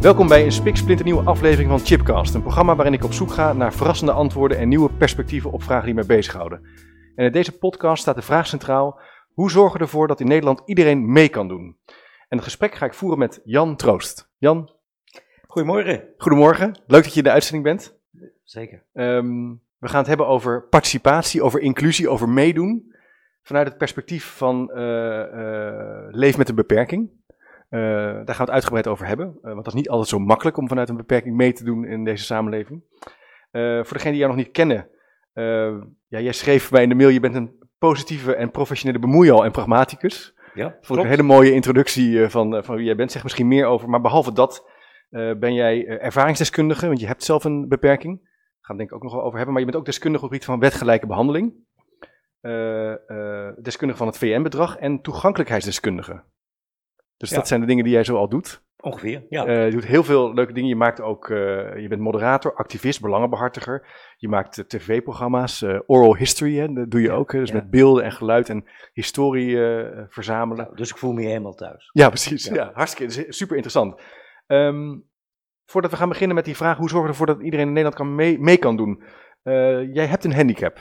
Welkom bij een spiksplinternieuwe aflevering van Chipcast, een programma waarin ik op zoek ga naar verrassende antwoorden en nieuwe perspectieven op vragen die mij bezighouden. En in deze podcast staat de vraag centraal, hoe zorgen we ervoor dat in Nederland iedereen mee kan doen? En het gesprek ga ik voeren met Jan Troost. Jan, Goedemorgen. goedemorgen, leuk dat je in de uitzending bent. Zeker. Ehm, we gaan het hebben over participatie, over inclusie, over meedoen. Vanuit het perspectief van eh, leef met een beperking. Eh, daar gaan we het uitgebreid over hebben. eh, want dat is niet altijd zo makkelijk om vanuit een beperking mee te doen in deze samenleving. Eh, voor degenen die jou nog niet kennen. ja, jij schreef bij in de mail, je bent een positieve en professionele bemoeial en pragmaticus. Ja, Vond ik een hele mooie introductie van, van wie jij bent. Zeg misschien meer over. Maar behalve dat ben jij ervaringsdeskundige, want je hebt zelf een beperking. Daar gaan we het denk ik ook nog wel over hebben. Maar je bent ook deskundige op het gebied van wetgelijke behandeling. Eh, eh, deskundige van het VN-bedrag en toegankelijkheidsdeskundige. Dus Ja. dat zijn de dingen die jij zo al doet. ongeveer. Ja. Eh, je doet heel veel leuke dingen. Je maakt ook, eh, je bent moderator, activist, belangenbehartiger. Je maakt eh, tv-programma's, oral history, hè, dat doe je Ja, ook. Hè, dus ja. met beelden en geluid en historie verzamelen. Nou, dus ik voel me helemaal thuis. Ja, precies. Ja. Ja. hartstikke is super interessant. Ehm, voordat we gaan beginnen met die vraag, hoe zorgen we ervoor dat iedereen in Nederland kan mee, mee kan doen? Jij hebt een handicap.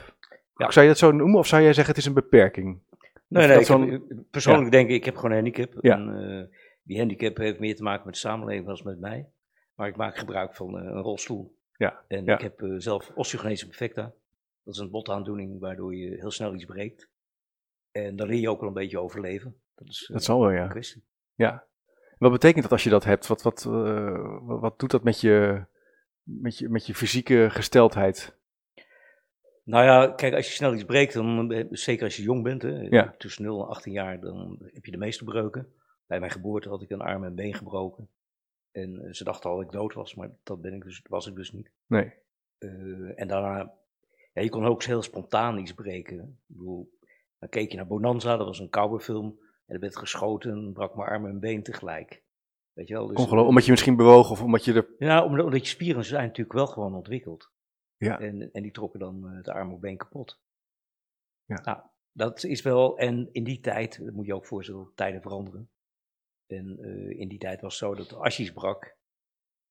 Zou je dat zo noemen of zou jij zeggen het is een beperking? Nee, nee, ik heb- persoonlijk denk ik, ik heb gewoon een handicap. Ja. En, eh, die handicap heeft meer te maken met de samenleving als met mij. Maar ik maak gebruik van eh, een rolstoel. Ja, En ik heb eh, zelf osteogenese imperfecta. Dat is een botaandoening waardoor je heel snel iets breekt. En dan leer je ook wel een beetje overleven. Dat is Dat zal wel, een ja. kwestie. ja. Wat betekent dat als je dat hebt? Wat, wat, wat, wat doet dat met je, met, je, met je fysieke gesteldheid? Nou ja, kijk, als je snel iets breekt, dan, zeker als je jong bent, hè, Ja. tussen 0 en 18 jaar, dan heb je de meeste breuken. Bij mijn geboorte had ik een arm en been gebroken. En eh, ze dachten al dat ik dood was, maar dat ben ik dus, was ik dus niet. Nee. Eh, en daarna, ja, je kon ook heel spontaan iets breken. Ik bedoel, dan keek je naar Bonanza, dat was een cowboyfilm. En er werd geschoten en brak mijn arm en been tegelijk. Weet je wel? Dus, Ongelooflijk. Omdat je misschien bewoog of omdat je er... Ja, omdat, omdat je spieren zijn natuurlijk wel gewoon ontwikkeld. Ja. En, en die trokken dan eh, de arm of been kapot. Ja. Nou, dat is wel, en in die tijd, dat moet je ook voorstellen, tijden veranderen. En eh, in die tijd was het zo dat als je iets brak,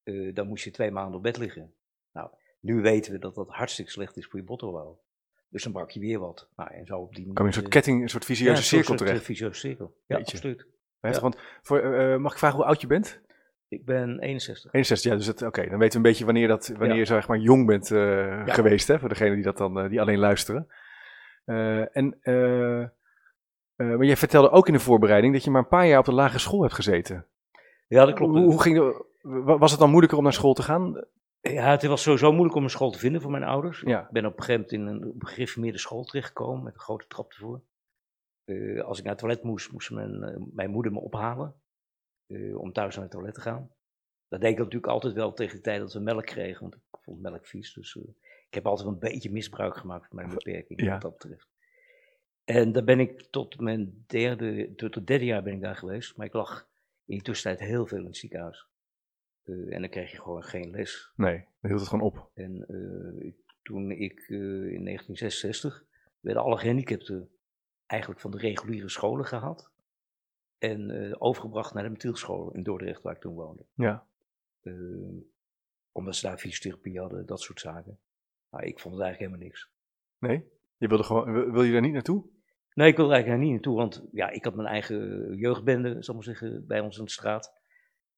eh, dan moest je twee maanden op bed liggen. Nou, nu weten we dat dat hartstikke slecht is voor je bottenbouw. Dus dan brak je weer wat. Nou, en zo op die manier. Kan je een soort ketting, een soort visieuze cirkel soort, eh, terecht? visieuze cirkel. Ja, absoluut. Ja. Want voor, mag ik vragen hoe oud je bent? Ik ben 61. 61, ja, dus het- oké, dan weten we een beetje wanneer, dat, wanneer je zeg maar jong bent eh, geweest, hè, voor degenen die dat dan eh, die alleen luisteren. Eh, en, maar jij vertelde ook in de voorbereiding dat je maar een paar jaar op de lagere school hebt gezeten. Ja, dat klopt. Hoe, hoe ging de- wa- was het dan moeilijker om naar school te gaan? Ja, het was sowieso moeilijk om een school te vinden voor mijn ouders. Ja. Ik ben op een gegeven moment in een gereformeerde school terechtgekomen met een grote trap ervoor. Eh, als ik naar het toilet moest, moest mijn, mijn moeder me ophalen eh, om thuis naar het toilet te gaan. Dat deed ik natuurlijk altijd wel tegen de tijd dat we melk kregen, want ik vond melk vies. Dus eh, ik heb altijd wel een beetje misbruik gemaakt van mijn beperking Ja. wat dat betreft. En daar ben ik tot mijn derde, tot het derde jaar ben ik daar geweest. Maar ik lag in die tussentijd heel veel in het ziekenhuis. Eh, en dan kreeg je gewoon geen les. Nee, dan hield het gewoon op. En toen ik in 1966 werden alle gehandicapten eigenlijk van de reguliere scholen gehaald. En eh, overgebracht naar de Metielschool in Dordrecht, waar ik toen woonde. Ja. Eh, omdat ze daar fysiotherapie hadden, dat soort zaken. Maar ik vond het eigenlijk helemaal niks. Nee? Je wilde gewoon, wil, je daar niet naartoe? Nee, ik wilde eigenlijk niet naartoe, want ja, ik had mijn eigen jeugdbende, zal ik maar zeggen, bij ons in de straat.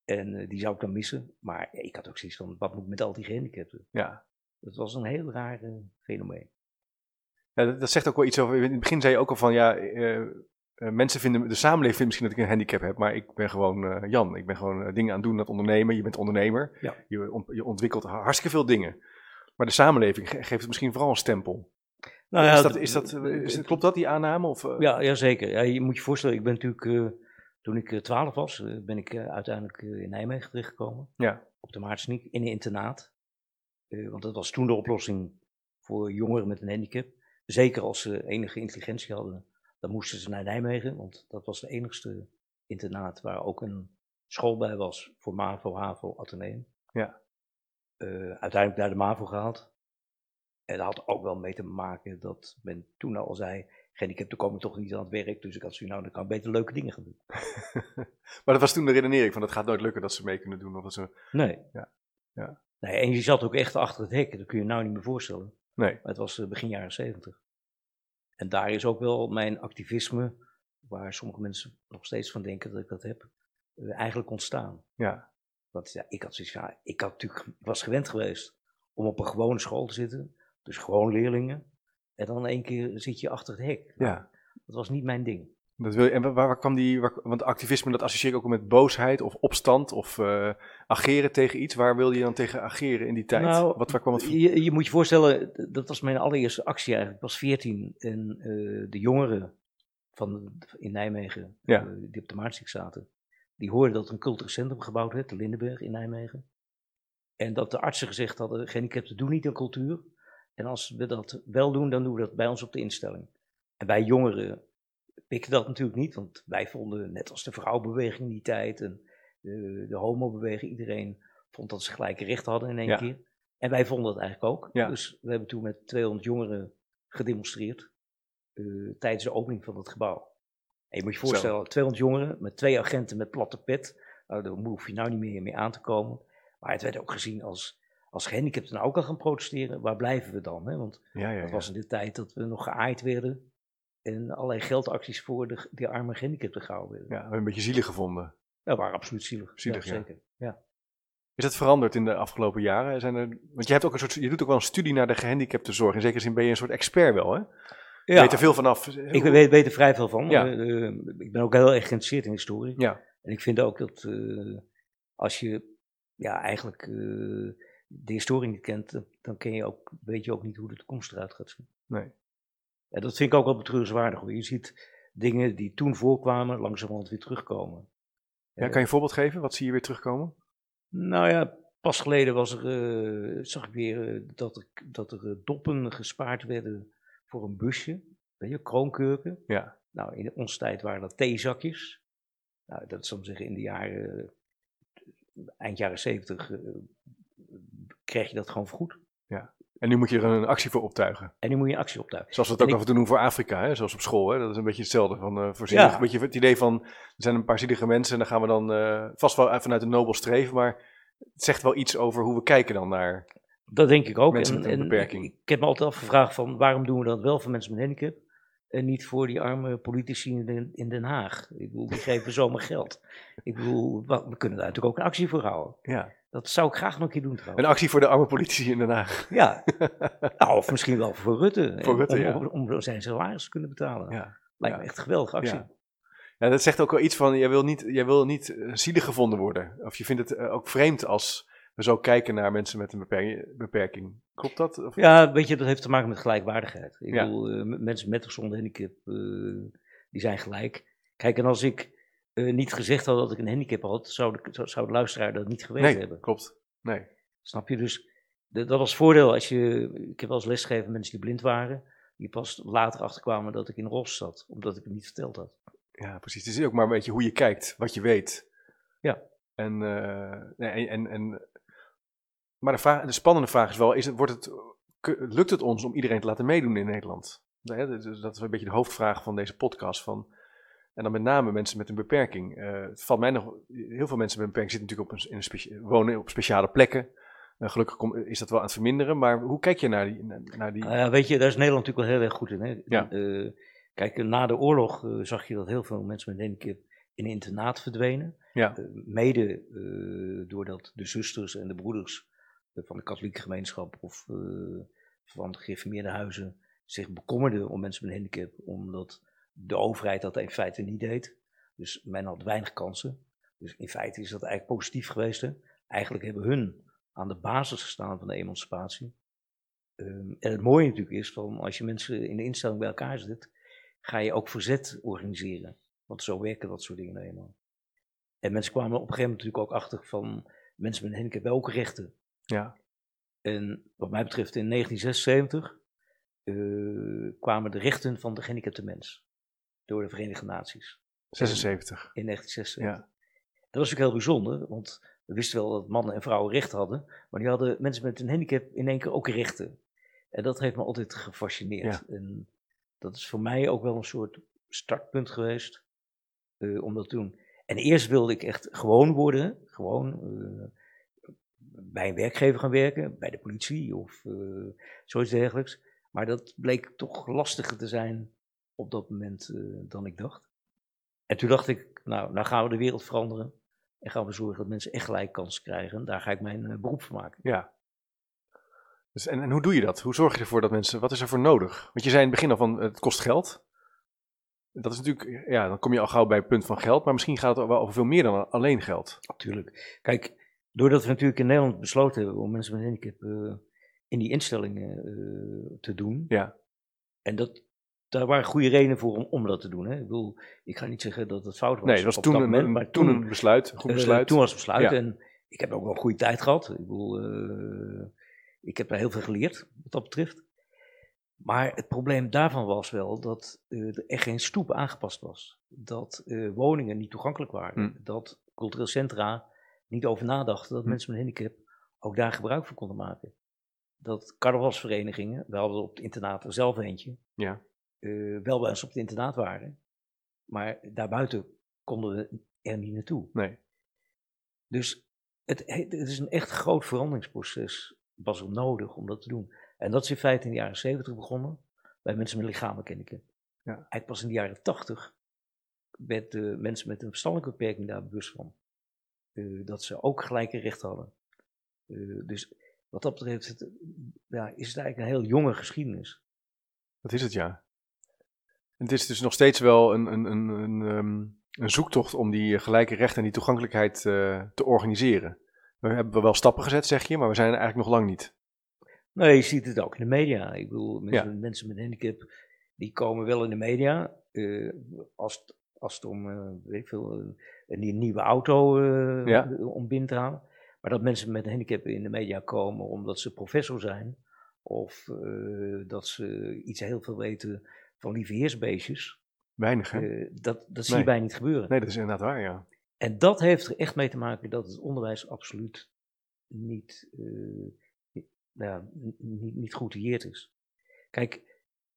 En eh, die zou ik dan missen. Maar ja, ik had ook zoiets van, wat moet ik met al die gehandicapten? Ja. Dat was een heel raar fenomeen. ja dat, dat zegt ook wel iets over, in het begin zei je ook al van, ja, eh, mensen vinden, de samenleving vindt misschien dat ik een handicap heb, maar ik ben gewoon eh, Jan. Ik ben gewoon eh, dingen aan het doen, aan het ondernemen. Je bent ondernemer. Ja. Je, je ontwikkelt hartstikke veel dingen. Maar de samenleving ge- geeft het misschien vooral een stempel. Nou is ja, dat, is dat, is, klopt dat, die aanname? Of? Ja, ja zeker. Ja, je moet je voorstellen, ik ben natuurlijk, Toen ik twaalf was, ben ik uiteindelijk in Nijmegen terechtgekomen. Ja. Op de Maartsniek, in een internaat. want dat was toen de oplossing voor jongeren met een handicap. Zeker als ze enige intelligentie hadden, dan moesten ze naar Nijmegen. Want dat was de enigste internaat waar ook een school bij was voor MAVO, HAVO, Atheneum. Ja. uiteindelijk naar de MAVO gehaald. En dat had ook wel mee te maken dat men toen al zei, gehandicapten komen toch niet aan het werk, dus ik had zoiets, nou dan kan ik beter leuke dingen gaan doen. maar dat was toen de redenering van, dat gaat nooit lukken dat ze mee kunnen doen. Of zo. Nee. Ja. Ja. nee. En je zat ook echt achter het hek, dat kun je nou niet meer voorstellen. Nee. Maar het was eh, begin jaren zeventig. En daar is ook wel mijn activisme, waar sommige mensen nog steeds van denken dat ik dat heb, eh, eigenlijk ontstaan. Ja. Want ja, ik had zoiets ja, ik had natuurlijk, was gewend geweest om op een gewone school te zitten, dus gewoon leerlingen. En dan één keer zit je achter het hek. Ja. Dat was niet mijn ding. Dat wil je, en waar, waar kwam die, waar, want activisme dat associeer ik ook met boosheid of opstand of uh, ageren tegen iets. Waar wilde je dan tegen ageren in die tijd? Nou, Wat, waar kwam het je, je moet je voorstellen, dat was mijn allereerste actie eigenlijk. Ik was 14 en uh, de jongeren van, in Nijmegen, ja. uh, die op de Maartsik zaten, die hoorden dat er een cultureel centrum gebouwd werd, de Lindenberg in Nijmegen. En dat de artsen gezegd hadden, gehandicapten doen niet aan cultuur. En als we dat wel doen, dan doen we dat bij ons op de instelling. En wij jongeren pikken dat natuurlijk niet, want wij vonden, net als de vrouwbeweging in die tijd en de, de homobeweging, iedereen vond dat ze gelijke rechten hadden in één Ja. keer. En wij vonden dat eigenlijk ook. Ja. Dus we hebben toen met 200 jongeren gedemonstreerd eh, tijdens de opening van het gebouw. En je moet je Zo. voorstellen, 200 jongeren met twee agenten met platte pet. Nou, daar hoef je nou niet meer mee aan te komen. Maar het werd ook gezien als, als gehandicapten nou ook al gaan protesteren. Waar blijven we dan? Hè? Want Ja, dat was in de tijd dat we nog geaaid werden. En allerlei geldacties voor de, die arme gehandicapten gehouden werden. ja, we hebben een beetje zielig gevonden. Dat waren absoluut zielig. Zielig, ja. zeker. Ja. Is dat veranderd in de afgelopen jaren? Zijn er, want je, hebt ook een soort, je doet ook wel een studie naar de gehandicaptenzorg. In zekere zin ben je een soort expert wel, hè? Je Ja, weet er veel vanaf. ik weet, weet er vrij veel van. Ja. Eh, eh, ik ben ook heel erg geïnteresseerd in historie. Ja, En ik vind ook dat eh, als je ja, eigenlijk eh, de historie niet kent, dan, dan ken je ook, weet je ook niet hoe de toekomst eruit gaat zien. nee. En dat vind ik ook wel betreurenswaardig. hoor. Je ziet dingen die toen voorkwamen, langzamerhand weer terugkomen. Ja, kan je een voorbeeld geven? Wat zie je weer terugkomen? Nou ja, pas geleden was er, eh, zag ik weer eh, dat er, dat er eh, doppen gespaard werden voor een busje. Weet je, kroonkurken. Ja, Nou, in onze tijd waren dat theezakjes. Nou, dat is om te zeggen in de jaren, eind jaren zeventig, kreeg je dat gewoon vergoed. En nu moet je er een actie voor optuigen. En nu moet je actie optuigen. Zoals we het En ook ik- af en toe doen voor Afrika, hè? zoals op school. Hè? Dat is een beetje hetzelfde. Van, Ja. een beetje het idee van, er zijn een paar zielige mensen en dan gaan we dan eh, vast wel vanuit een nobel streven, maar het zegt wel iets over hoe we kijken dan naar... Dat denk ik ook. Mensen en, met een en beperking. Ik, heb me altijd afgevraagd van waarom doen we dat wel voor mensen met handicap en niet voor die arme politici in Den, in Den Haag. Ik bedoel, die geven zomaar geld. Ik bedoel, we kunnen daar natuurlijk ook een actie voor houden. Ja, Dat zou ik graag nog een keer doen een trouwens. actie voor de arme politici in Den Haag. Ja, nou, of misschien wel voor Rutte. Voor Rutte, om, ja. om, om zijn salaris te kunnen betalen. Ja. Lijkt me echt een geweldige actie. Ja. Ja, dat zegt ook wel iets van, jij wil niet, jij wil niet eh, zielig gevonden worden. Of je vindt het eh, ook vreemd als we zo kijken naar mensen met een beperking. Klopt dat? Of- Ja, weet je, dat heeft te maken met gelijkwaardigheid. Ik Ja. bedoel, eh, mensen met of zonder handicap, die zijn gelijk. Kijk, en als ik eh, niet gezegd had dat ik een handicap had, zou de, zou- zou de luisteraar dat niet geweten nee, hebben. klopt. Nee. Snap je? Dus de- dat was het voordeel als je... Ik heb wel eens lesgegeven mensen die blind waren, die pas later achterkwamen dat ik in Ros zat, omdat ik het niet verteld had. Ja, precies. Het is ook maar een beetje hoe je kijkt, wat je weet. Ja. En, eh, nee, en, en, maar de, vraag, de spannende vraag is wel, is het, wordt het, lukt het ons om iedereen te laten meedoen in Nederland? Nee, dat is- dat is een beetje de hoofdvraag van deze podcast. Van, en dan met name mensen met een beperking. Het valt mij nog, heel veel mensen met een beperking zitten natuurlijk op een, in een specia- wonen op speciale plekken. Eh, gelukkig kom- is dat wel aan het verminderen, maar hoe kijk je naar die... Naar die Nou weet je, daar is Nederland natuurlijk wel heel erg goed in. Hè? Ja. Eh, kijk, na de oorlog zag je dat heel veel mensen met handicap in een internaat verdwenen. ja, mede doordat de zusters en de broeders van de katholieke gemeenschap of van de gereformeerde huizen zich bekommerden om mensen met een handicap, omdat de overheid dat in feite niet deed. Dus men had weinig kansen. Dus in feite is dat eigenlijk positief geweest. Hè? Eigenlijk hebben hun aan de basis gestaan van de emancipatie. Ehm, en het mooie natuurlijk is, van als je mensen in de instelling bij elkaar zet, ga je ook verzet organiseren. Want zo werken dat soort dingen nou eenmaal. En mensen kwamen op een gegeven moment natuurlijk ook achter van mensen met een handicap welke rechten. Ja. En wat mij betreft in 1976 eh, kwamen de rechten van de gehandicapte mens door de Verenigde Naties 76. in 1976. Ja. Dat was natuurlijk heel bijzonder, want we wisten wel dat mannen en vrouwen rechten hadden, maar die hadden mensen met een handicap in één keer ook rechten. En dat heeft me altijd gefascineerd. En dat is voor mij ook wel een soort startpunt geweest eh, om dat te doen. En eerst wilde ik echt gewoon worden, gewoon eh, bij een werkgever gaan werken, bij de politie of eh, zoiets dergelijks. Maar dat bleek toch lastiger te zijn op dat moment eh, dan ik dacht. En toen dacht ik, nou, nou gaan we de wereld veranderen. En gaan we zorgen dat mensen echt gelijk kansen krijgen. Daar ga ik mijn eh, beroep van maken. Ja. Dus, en, en hoe doe je dat? Hoe zorg je ervoor dat mensen, wat is er voor nodig? Want je zei in het begin al van, het kost geld. Dat is natuurlijk, ja, dan kom je al gauw bij het punt van geld, maar misschien gaat het wel over veel meer dan alleen geld. Natuurlijk. Kijk, doordat we natuurlijk in Nederland besloten hebben om mensen met een handicap eh, in die instellingen te doen. Ja. En dat, daar waren goede redenen voor om, om dat te doen. Hè. Ik bedoel, ik ga niet zeggen dat het fout was. Nee, dat was op toen, dat een, moment, een- maar toen een besluit, een goed Eh, besluit. toen was het besluit Ja. en ik heb ook wel een goede tijd gehad. Ik bedoel, eh, ik heb daar heel veel geleerd wat dat betreft. Maar het probleem daarvan was wel dat eh, er echt geen stoep aangepast was. Dat woningen niet toegankelijk waren. Hm. Dat cultureel centra niet over nadachten dat Hm. mensen met handicap ook daar gebruik van konden maken. Dat carnavalsverenigingen, we hadden op het internaat er zelf eentje, Ja. Eh, wel bij ons op het internaat waren. Maar daarbuiten konden we er niet naartoe. Nee. Dus het, het is een echt groot veranderingsproces was er nodig om dat te doen. En dat is in feite in de jaren 70 begonnen bij mensen met lichamelijke handicap. Ja. Eigenlijk pas in de jaren 80 werd de mensen met een verstandelijke beperking daar bewust van. Eh, dat ze ook gelijke rechten hadden. Eh, dus wat dat betreft het, ja, is het eigenlijk een heel jonge geschiedenis. Dat is het, ja. Het is dus nog steeds wel een, een, een, een, ehm, een zoektocht om die gelijke rechten en die toegankelijkheid eh, te organiseren. We hebben wel stappen gezet, zeg je, maar we zijn er eigenlijk nog lang niet. Nee, je ziet het ook in de media. Ik bedoel, mensen, Ja. mensen met handicap, die komen wel in de media. eh, als, het- als het om, eh, weet ik veel, een, een nieuwe auto Ja. om binnen te halen. Maar dat mensen met een handicap in de media komen omdat ze professor zijn. Of dat ze iets heel veel weten van lieve heersbeestjes. Weinig, hè? eh, dat dat zie je bijna niet gebeuren. Nee, dat is inderdaad waar, ja. En dat heeft er echt mee te maken dat het onderwijs absoluut niet, eh, nou ja, niet, niet goed geheerd is. Kijk,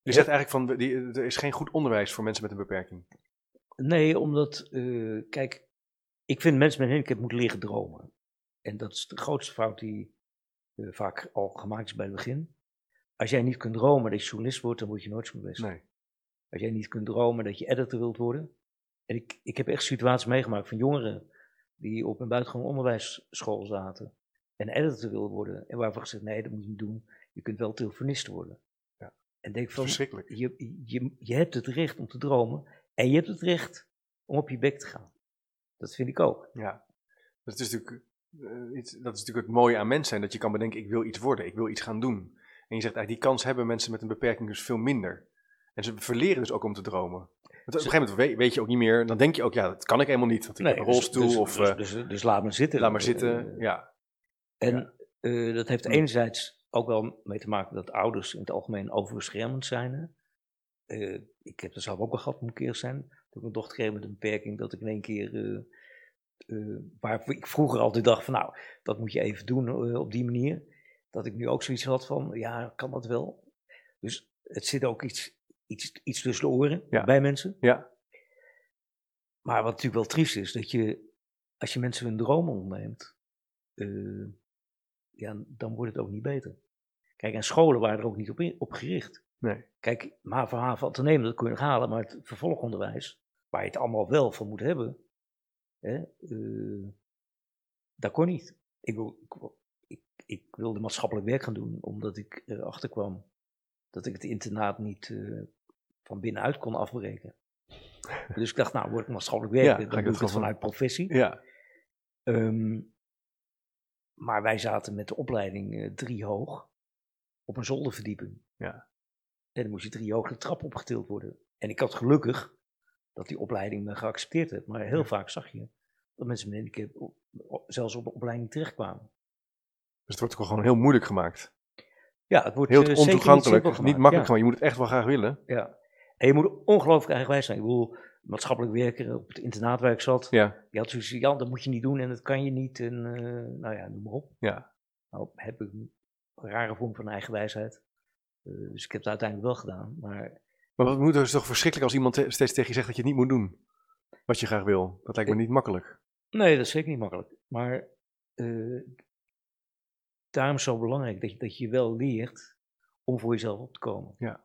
Je zegt eigenlijk van, die, er is geen goed onderwijs voor mensen met een beperking. nee, omdat, eh, kijk, ik vind mensen met een handicap moeten leren dromen. En dat is de grootste fout die eh, vaak al gemaakt is bij het begin. Als jij niet kunt dromen dat je journalist wordt, dan word je nooit journalist. Nee. Als jij niet kunt dromen dat je editor wilt worden. En ik, ik heb echt situaties meegemaakt van jongeren die op een buitengewoon onderwijsschool zaten en editor wilden worden. En waarvan gezegd, nee, dat moet je niet doen. Je kunt wel telefonist worden. Ja. En denk van, Verschrikkelijk. je, je, je hebt het recht om te dromen en je hebt het recht om op je bek te gaan. Dat vind ik ook. Ja. Dat is natuurlijk, eh, iets, dat is natuurlijk het mooie aan mens zijn, dat je kan bedenken, ik wil iets worden, ik wil iets gaan doen. En je zegt eigenlijk, die kans hebben mensen met een beperking dus veel minder. En ze verleren dus ook om te dromen. Want op een gegeven moment weet, je ook niet meer, dan denk je ook, ja, dat kan ik helemaal niet. Want ik heb een dus- rolstoel dus, of dus, eh, dus, dus laat maar zitten. laat maar zitten. Eh, ja, En eh, dat heeft Hm. enerzijds ook wel mee te maken dat ouders in het algemeen overbeschermend zijn. hè. Eh, ik heb er zelf ook wel gehad, moet ik eerlijk zijn. Toen een dochter kreeg met een beperking, dat ik in één keer, eh, eh, waar ik vroeger altijd dacht van nou, dat moet je even doen eh, op die manier. Dat ik nu ook zoiets had van, ja, kan dat wel? Dus het zit ook iets, iets, iets tussen de oren Ja. bij mensen. ja, Maar wat natuurlijk wel triest is, dat je, als je mensen hun dromen ontneemt, eh, ja, dan wordt het ook niet beter. Kijk, en scholen waren er ook niet op, in- op gericht. nee. Kijk, maar van haven te nemen, dat kun je nog halen, maar het vervolgonderwijs, waar je het allemaal wel van moet hebben, hè, eh, dat kon niet. Ik, ik, ik, wilde maatschappelijk werk gaan doen, omdat ik erachter kwam dat ik het internaat niet eh, van binnenuit kon afbreken. Dus ik dacht, nou, word ik maatschappelijk Ja, werken, ga dan ik doe dat ik het vanuit professie. Ja, Ehm, maar wij zaten met de opleiding eh, drie hoog op een zolderverdieping. Ja. En dan moest je drie hoog de trap opgetild worden. En ik had gelukkig dat die opleiding me geaccepteerd heeft. Maar heel Ja. vaak zag je dat mensen met een handicap zelfs op de opleiding terechtkwamen. Dus het wordt ook gewoon heel moeilijk gemaakt. Ja, het wordt Heel eh, zeker niet ontoegankelijk, niet, gemaakt, makkelijk ja. gewoon. Je moet het echt wel graag willen. Ja. En je moet ongelooflijk eigenwijs zijn. Ik bedoel, maatschappelijk werker op het internaat waar ik zat, Ja, die had zoiets van, ja, dat moet je niet doen en dat kan je niet. En eh, nou ja, noem maar op. ja. Nou heb ik een rare vorm van eigenwijsheid. Eh, dus ik heb het uiteindelijk wel gedaan. Maar Maar wat moet er toch verschrikkelijk als iemand te- steeds tegen je zegt dat je het niet moet doen. Wat je graag wil. Dat lijkt me niet makkelijk. nee, dat is zeker niet makkelijk. Maar eh, daarom is het zo belangrijk dat je, dat je wel leert om voor jezelf op te komen. Ja,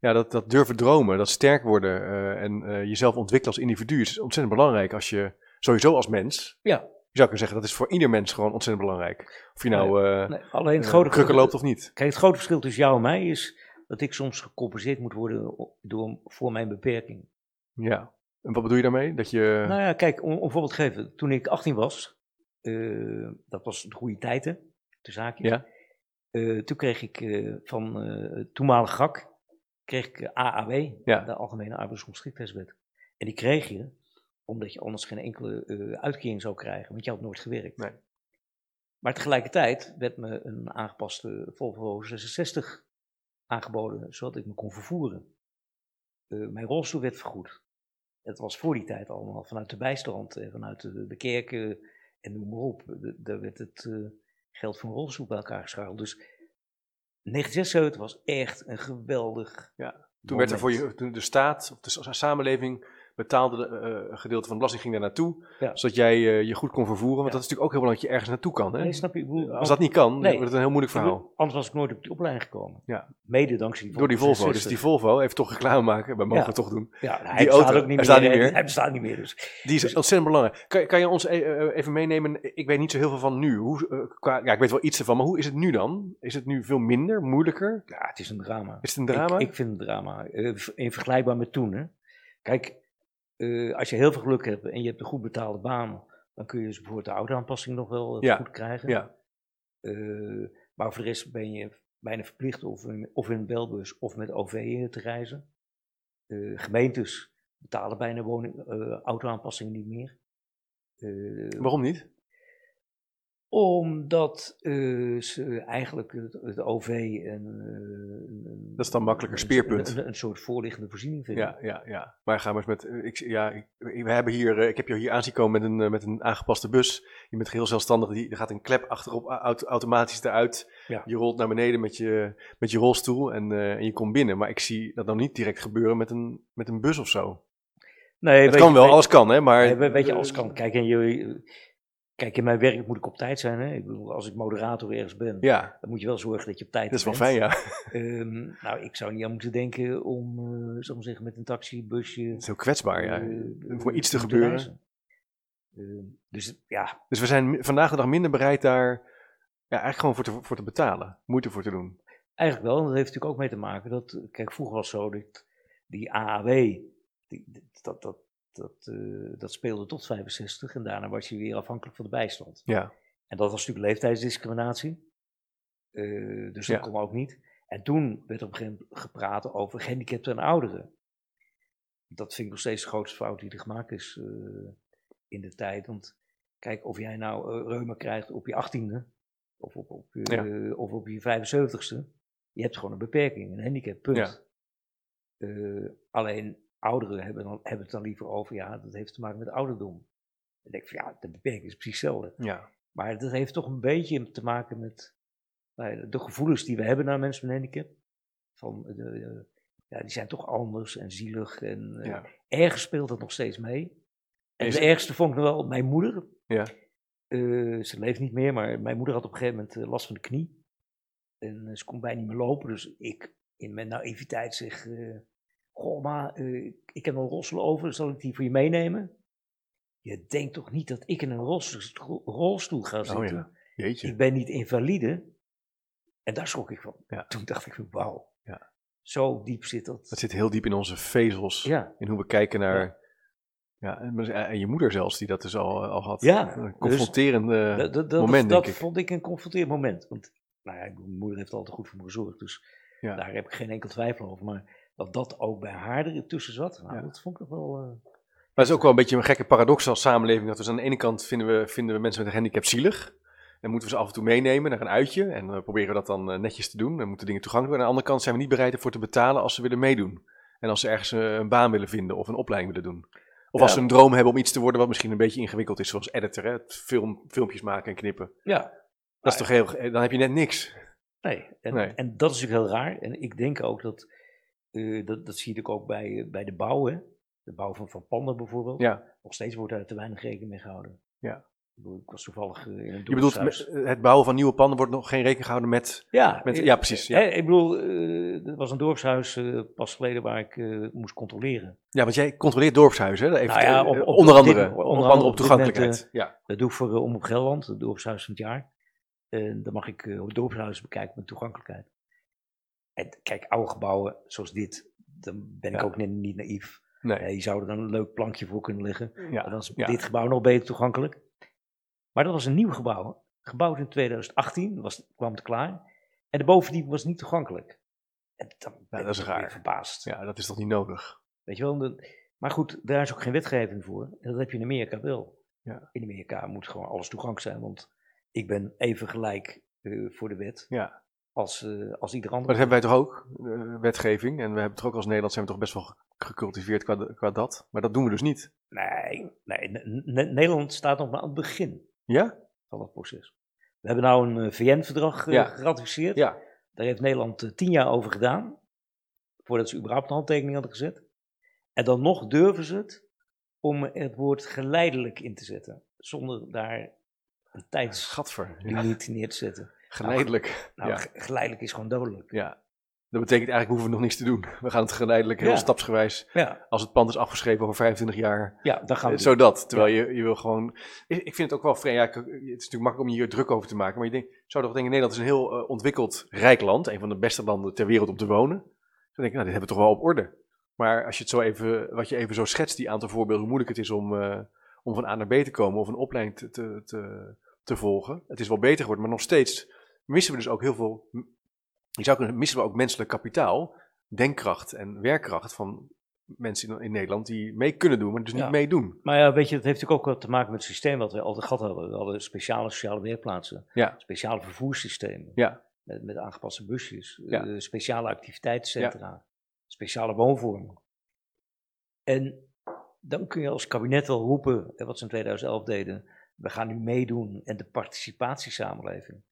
dat, dat durven dromen, dat sterk worden eh, en eh, jezelf ontwikkelen als individu is ontzettend belangrijk als je, sowieso als mens, Ja, je zou kunnen zeggen dat is voor ieder mens gewoon ontzettend belangrijk. Of je nou eh nee, alleen het grote krukken loopt of niet. Kijk, het grote verschil tussen jou en mij is dat ik soms gecompenseerd moet worden door, voor mijn beperking. Ja. En wat bedoel je daarmee? Dat je... Nou ja, kijk, om, om een voorbeeld te geven. Toen ik 18 was, dat was de goede tijden, de zaakjes. Ja. Toen kreeg ik van toenmalig GAK, kreeg ik eh, AAW, Ja. de Algemene Arbeidsongeschiktheidswet. En die kreeg je omdat je anders geen enkele eh, uitkering zou krijgen, want je had nooit gewerkt. Nee. Maar tegelijkertijd werd me een aangepaste Volvo 66 aangeboden, zodat ik me kon vervoeren. Eh, mijn rolstoel werd vergoed. Het was voor die tijd allemaal vanuit de bijstand en vanuit de, de kerken en noem maar op. Daar werd het eh, geld voor een rolstoel bij elkaar gescharreld. Dus 1976 was echt een geweldig. Toen werd er voor je, toen de staat of de sa- samenleving betaalde de, eh, een gedeelte van de belasting ging daar naartoe, Ja. zodat jij eh, je goed kon vervoeren. Want Ja. dat is natuurlijk ook heel belangrijk dat je ergens naartoe kan. Hè? Nee, snap je? Bedoel, Als dat niet kan, Nee. wordt het een heel moeilijk verhaal. Anders was ik nooit op die opleiding gekomen. Ja. Mede dankzij die Door die Volvo. Dus 66. die Volvo heeft toch reclame maken. We mogen het toch doen. Ja, nou, die hij bestaat auto, ook niet hij meer. staat niet hè. meer. Hij bestaat niet meer. Dus. Die is ontzettend belangrijk. Kan, kan je ons eh, even meenemen? Ik weet niet zo heel veel van nu. Hoe, eh, qua, ja, ik weet wel iets ervan, maar hoe is het nu dan? Is het nu veel minder, moeilijker? Ja, het is een drama. Is het een drama? Ik, ik vind het drama. Eh, v- in vergelijkbaar met toen. Hè. Kijk, eh, als je heel veel geluk hebt en je hebt een goed betaalde baan, dan kun je dus bijvoorbeeld de autoaanpassing nog wel eh, Ja, goed krijgen. ja. Eh, maar voor de rest ben je bijna verplicht of in, of in een belbus of met OV te reizen. Gemeentes betalen bijna woning, autoaanpassingen niet meer. Waarom niet? Omdat eh, ze eigenlijk het, het OV een, eh, een- Dat is dan makkelijker, speerpunt. Een, een, soort voorliggende voorziening vinden. Ja, ja, ja. Maar ga maar eens met. eh, Ik, ja, ik, we hebben hier, ik heb je hier aanzien komen met een, met een aangepaste bus. Je bent heel zelfstandig. Die, er gaat een klep achterop automatisch eruit. Ja. Je rolt naar beneden met je, met je rolstoel en, en je komt binnen. Maar ik zie dat nou niet direct gebeuren met een, met een bus of zo. Nee, Het kan je- wel, weet- alles kan, hè? Maar, weet- weet je, alles kan. Kijk, en je, kijk, in mijn werk moet ik op tijd zijn. Hè? Ik bedoel, als ik moderator ergens ben, Ja, dan moet je wel zorgen dat je op tijd dat is wel bent. fijn, ja. Ehm, nou, ik zou niet aan moeten denken om, eh zal ik zeggen, met een taxi, busje... Het is heel kwetsbaar, ja. eh, maar iets te gebeuren. Ehm, dus ja, Dus we zijn vandaag de dag minder bereid daar ja, eigenlijk gewoon voor te, voor te betalen. Moeite voor te doen. Eigenlijk wel, en dat heeft natuurlijk ook mee te maken dat, kijk, vroeger was het zo dat die AAW, die, dat, dat, dat, eh, dat speelde tot 65 en daarna was je weer afhankelijk van de bijstand. Ja, En dat was natuurlijk leeftijdsdiscriminatie, Eh, dus dat Ja. kon ook niet. En toen werd op een gegeven moment gepraat over gehandicapten en ouderen. Dat vind ik nog steeds de grootste fout die er gemaakt is eh, in de tijd. Want kijk, of jij nou reuma krijgt op je achttiende of op, op, Ja. of op je 75ste, je hebt gewoon een beperking, een handicap, punt. Ja. Alleen ouderen hebben, dan, hebben het dan liever over, ja, dat heeft te maken met ouderdom. Dan denk ik van ja, de beperking is precies hetzelfde. ja. Maar dat heeft toch een beetje te maken met nou de gevoelens die we hebben naar mensen met handicap. Van, de, de- ja, die zijn toch anders en zielig. En eh, ja. ergens speelt dat nog steeds mee. En het ergste vond ik nog wel mijn moeder. Ja. Eh, ze leeft niet meer, maar mijn moeder had op een gegeven moment eh, last van de knie. En eh, ze kon bijna niet meer lopen. Dus ik in mijn naïviteit zeg... eh, Goh, eh, ik heb een rolstoel over, zal ik die voor je meenemen? Je denkt toch niet dat ik in een rolstoel, rolstoel ga zitten? Oh ja, jeetje. Ik ben niet invalide. En daar schrok ik van. Ja. Toen dacht ik van, wauw. Ja. Zo diep zit dat. Dat zit heel diep in onze vezels. Ja. In hoe we kijken naar... Ja, en, maar- en je moeder zelfs, die dat dus al, al had. Ja, Een dus- confronterend eh, dat dat, dat, moment, dat ik. vond ik een confronterend moment. Want nou ja, mijn moeder heeft altijd goed voor me gezorgd. Dus daar heb ik geen enkel twijfel over. Maar dat dat ook bij haar er tussen zat. Nou, Ja. dat vond ik nog wel... eh, Maar het is ook wel een beetje een gekke paradox als samenleving. Dat we dus aan de ene kant vinden we, vinden we mensen met een handicap zielig. En moeten we ze af en toe meenemen naar een uitje. En dan proberen we dat dan eh, netjes te doen. Dan moeten dingen toegankelijk worden. Aan de andere kant zijn we niet bereid ervoor te betalen als ze willen meedoen. En als ze ergens eh, een baan willen vinden of een opleiding willen doen. Of Ja. als ze een droom hebben om iets te worden wat misschien een beetje ingewikkeld is. Zoals editor, hè? Het Film, filmpjes maken en knippen. ja, Dat is toch heel... Dan heb je net niks. Nee, en, Nee. en dat is natuurlijk heel raar. En ik denk ook dat, eh, dat, dat zie je ook bij, bij de bouw, hè. De bouw van, van panden bijvoorbeeld. Ja. Nog steeds wordt daar te weinig rekening mee gehouden. Ja. Ik, ik was toevallig eh, in een Je bedoelt, dorpshuis. het bouwen van nieuwe panden wordt nog geen rekening gehouden met... Ja, met- eh, ja, precies, ja. eh, ik bedoel, eh, er was een dorpshuis eh, pas geleden waar ik eh, moest controleren. Ja, want jij controleert dorpshuizen, hè? Even, Nou ja, eh, op- op- onder dit- andere. onder Onder andere op toegankelijkheid. ja. Dat doe ik voor uh, Omroep Gelderland, het dorpshuis van het jaar. En dan mag ik uh, dorpshuizen bekijken met toegankelijkheid. Kijk, oude gebouwen zoals dit, dan ben ik Ja. ook net niet naïef. Nee. Eh, je zou er dan een leuk plankje voor kunnen leggen. Ja. En dan is ja. dit gebouw nog beter toegankelijk. Maar dat was een nieuw gebouw. Gebouwd in 2018, was, kwam het klaar. En de bovendiep was niet toegankelijk. En dan ben dat is raar. verbaasd. ja, dat is toch niet nodig? Weet je wel, maar goed, daar is ook geen wetgeving voor. En dat heb je in Amerika wel. Ja. In Amerika moet gewoon alles toegankelijk zijn, want ik ben even gelijk eh, voor de wet Ja. Als, eh, als ieder Maar ander. dat hebben wij toch ook, eh, wetgeving. En we hebben toch ook als Nederland zijn we toch best wel gecultiveerd qua, qua dat. Maar dat doen we dus niet. Nee, nee Ne- Ne- Nederland staat nog maar aan het begin Ja? van dat proces. We hebben nou een eh, VN-verdrag Ja. geratificeerd. Ja. Daar heeft Nederland tien jaar over gedaan, voordat ze überhaupt een handtekening hadden gezet. En dan nog durven ze het om het woord geleidelijk in te zetten, zonder daar een tijdslimiet. Ja. neer te zetten. Geleidelijk. Nou, ja. ge- geleidelijk is gewoon dodelijk. ja. Dat betekent eigenlijk hoeven we nog niks te doen. We gaan het geleidelijk, heel Ja. stapsgewijs. Ja, Als het pand is afgeschreven over 25 jaar. ja dan gaan we Eh. Zodat. Terwijl je, je wil gewoon. Ik, vind het ook wel vreemd. Ja, het is natuurlijk makkelijk om je hier druk over te maken. Maar je denkt, zou toch denken: Nederland is een heel eh, ontwikkeld, rijk land. Een van de beste landen ter wereld om te wonen. Dan denk ik, nou, dit hebben we toch wel op orde. Maar als je het zo even, wat je even zo schetst, die aantal voorbeelden, hoe moeilijk het is om, eh, om van A naar B te komen of een opleiding te, te, te, te volgen. Het is wel beter geworden, maar nog steeds missen we dus ook heel veel. Je zou kunnen missen we ook menselijk kapitaal, denkkracht en werkkracht van mensen in, in Nederland die mee kunnen doen, maar dus Ja. niet meedoen. Maar ja, weet je, dat heeft natuurlijk ook wat te maken met het systeem wat we altijd gehad hebben. We hadden speciale sociale werkplaatsen, Ja. speciale vervoerssystemen. Ja. Met, met aangepaste busjes, Ja. eh, speciale activiteitscentra, speciale woonvormen. En dan kun je als kabinet wel roepen, wat ze in 2011 deden, we gaan nu meedoen en de participatiesamenleving.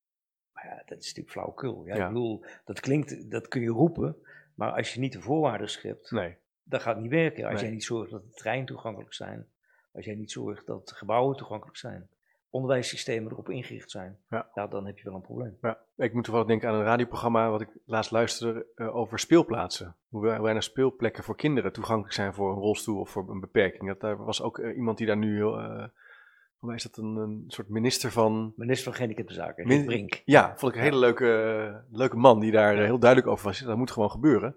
Maar ja, dat is natuurlijk flauwekul. Ja, Ja. Ik bedoel, dat klinkt, dat kun je roepen, maar als je niet de voorwaarden schept, Nee. dat gaat niet werken. Als Nee. jij niet zorgt dat de treinen toegankelijk zijn, als jij niet zorgt dat gebouwen toegankelijk zijn, onderwijssystemen erop ingericht zijn, Ja. dan heb je wel een probleem. Ja, ik moet toevallig denken aan een radioprogramma wat ik laatst luisterde eh, over speelplaatsen. Hoe weinig speelplekken voor kinderen toegankelijk zijn voor een rolstoel of voor een beperking. Dat, daar was ook eh, iemand die daar nu heel, eh voor mij is dat een, een soort minister van... Minister van Gehandicaptenzaken, Min- Brink. Ja, vond ik een hele leuke, leuke man die daar eh, heel duidelijk over was. Dat moet gewoon gebeuren.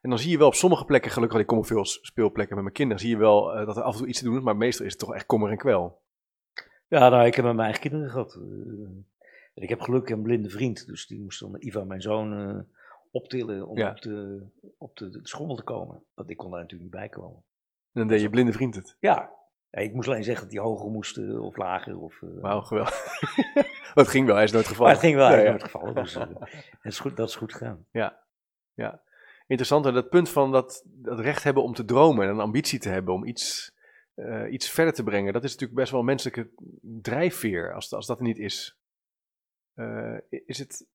En dan zie je wel op sommige plekken, gelukkig, ik kom op veel speelplekken met mijn kinderen, zie je wel eh, dat er af en toe iets te doen is, maar meestal is het toch echt kommer en kwel. Ja, nou, ik heb met mijn eigen kinderen gehad. eh, ik heb gelukkig een blinde vriend, dus die moest dan Iva, mijn zoon, optillen om Ja. op, de, op de, de schommel te komen. Want ik kon daar natuurlijk niet bij komen. En dan deed je blinde vriend het. Ja, ja, ik moest alleen zeggen dat die hoger moesten of lager. Of, eh, Wauw, geweldig. Maar het ging wel, hij is nooit maar gevallen. het ging wel Ja, uit ja. in het geval. Dus, eh, het is goed, dat is goed gegaan. Interessant, en dat punt van dat, dat recht hebben om te dromen en een ambitie te hebben om iets, eh, iets verder te brengen, dat is natuurlijk best wel een menselijke drijfveer, als, als dat er niet is. Eh, is het,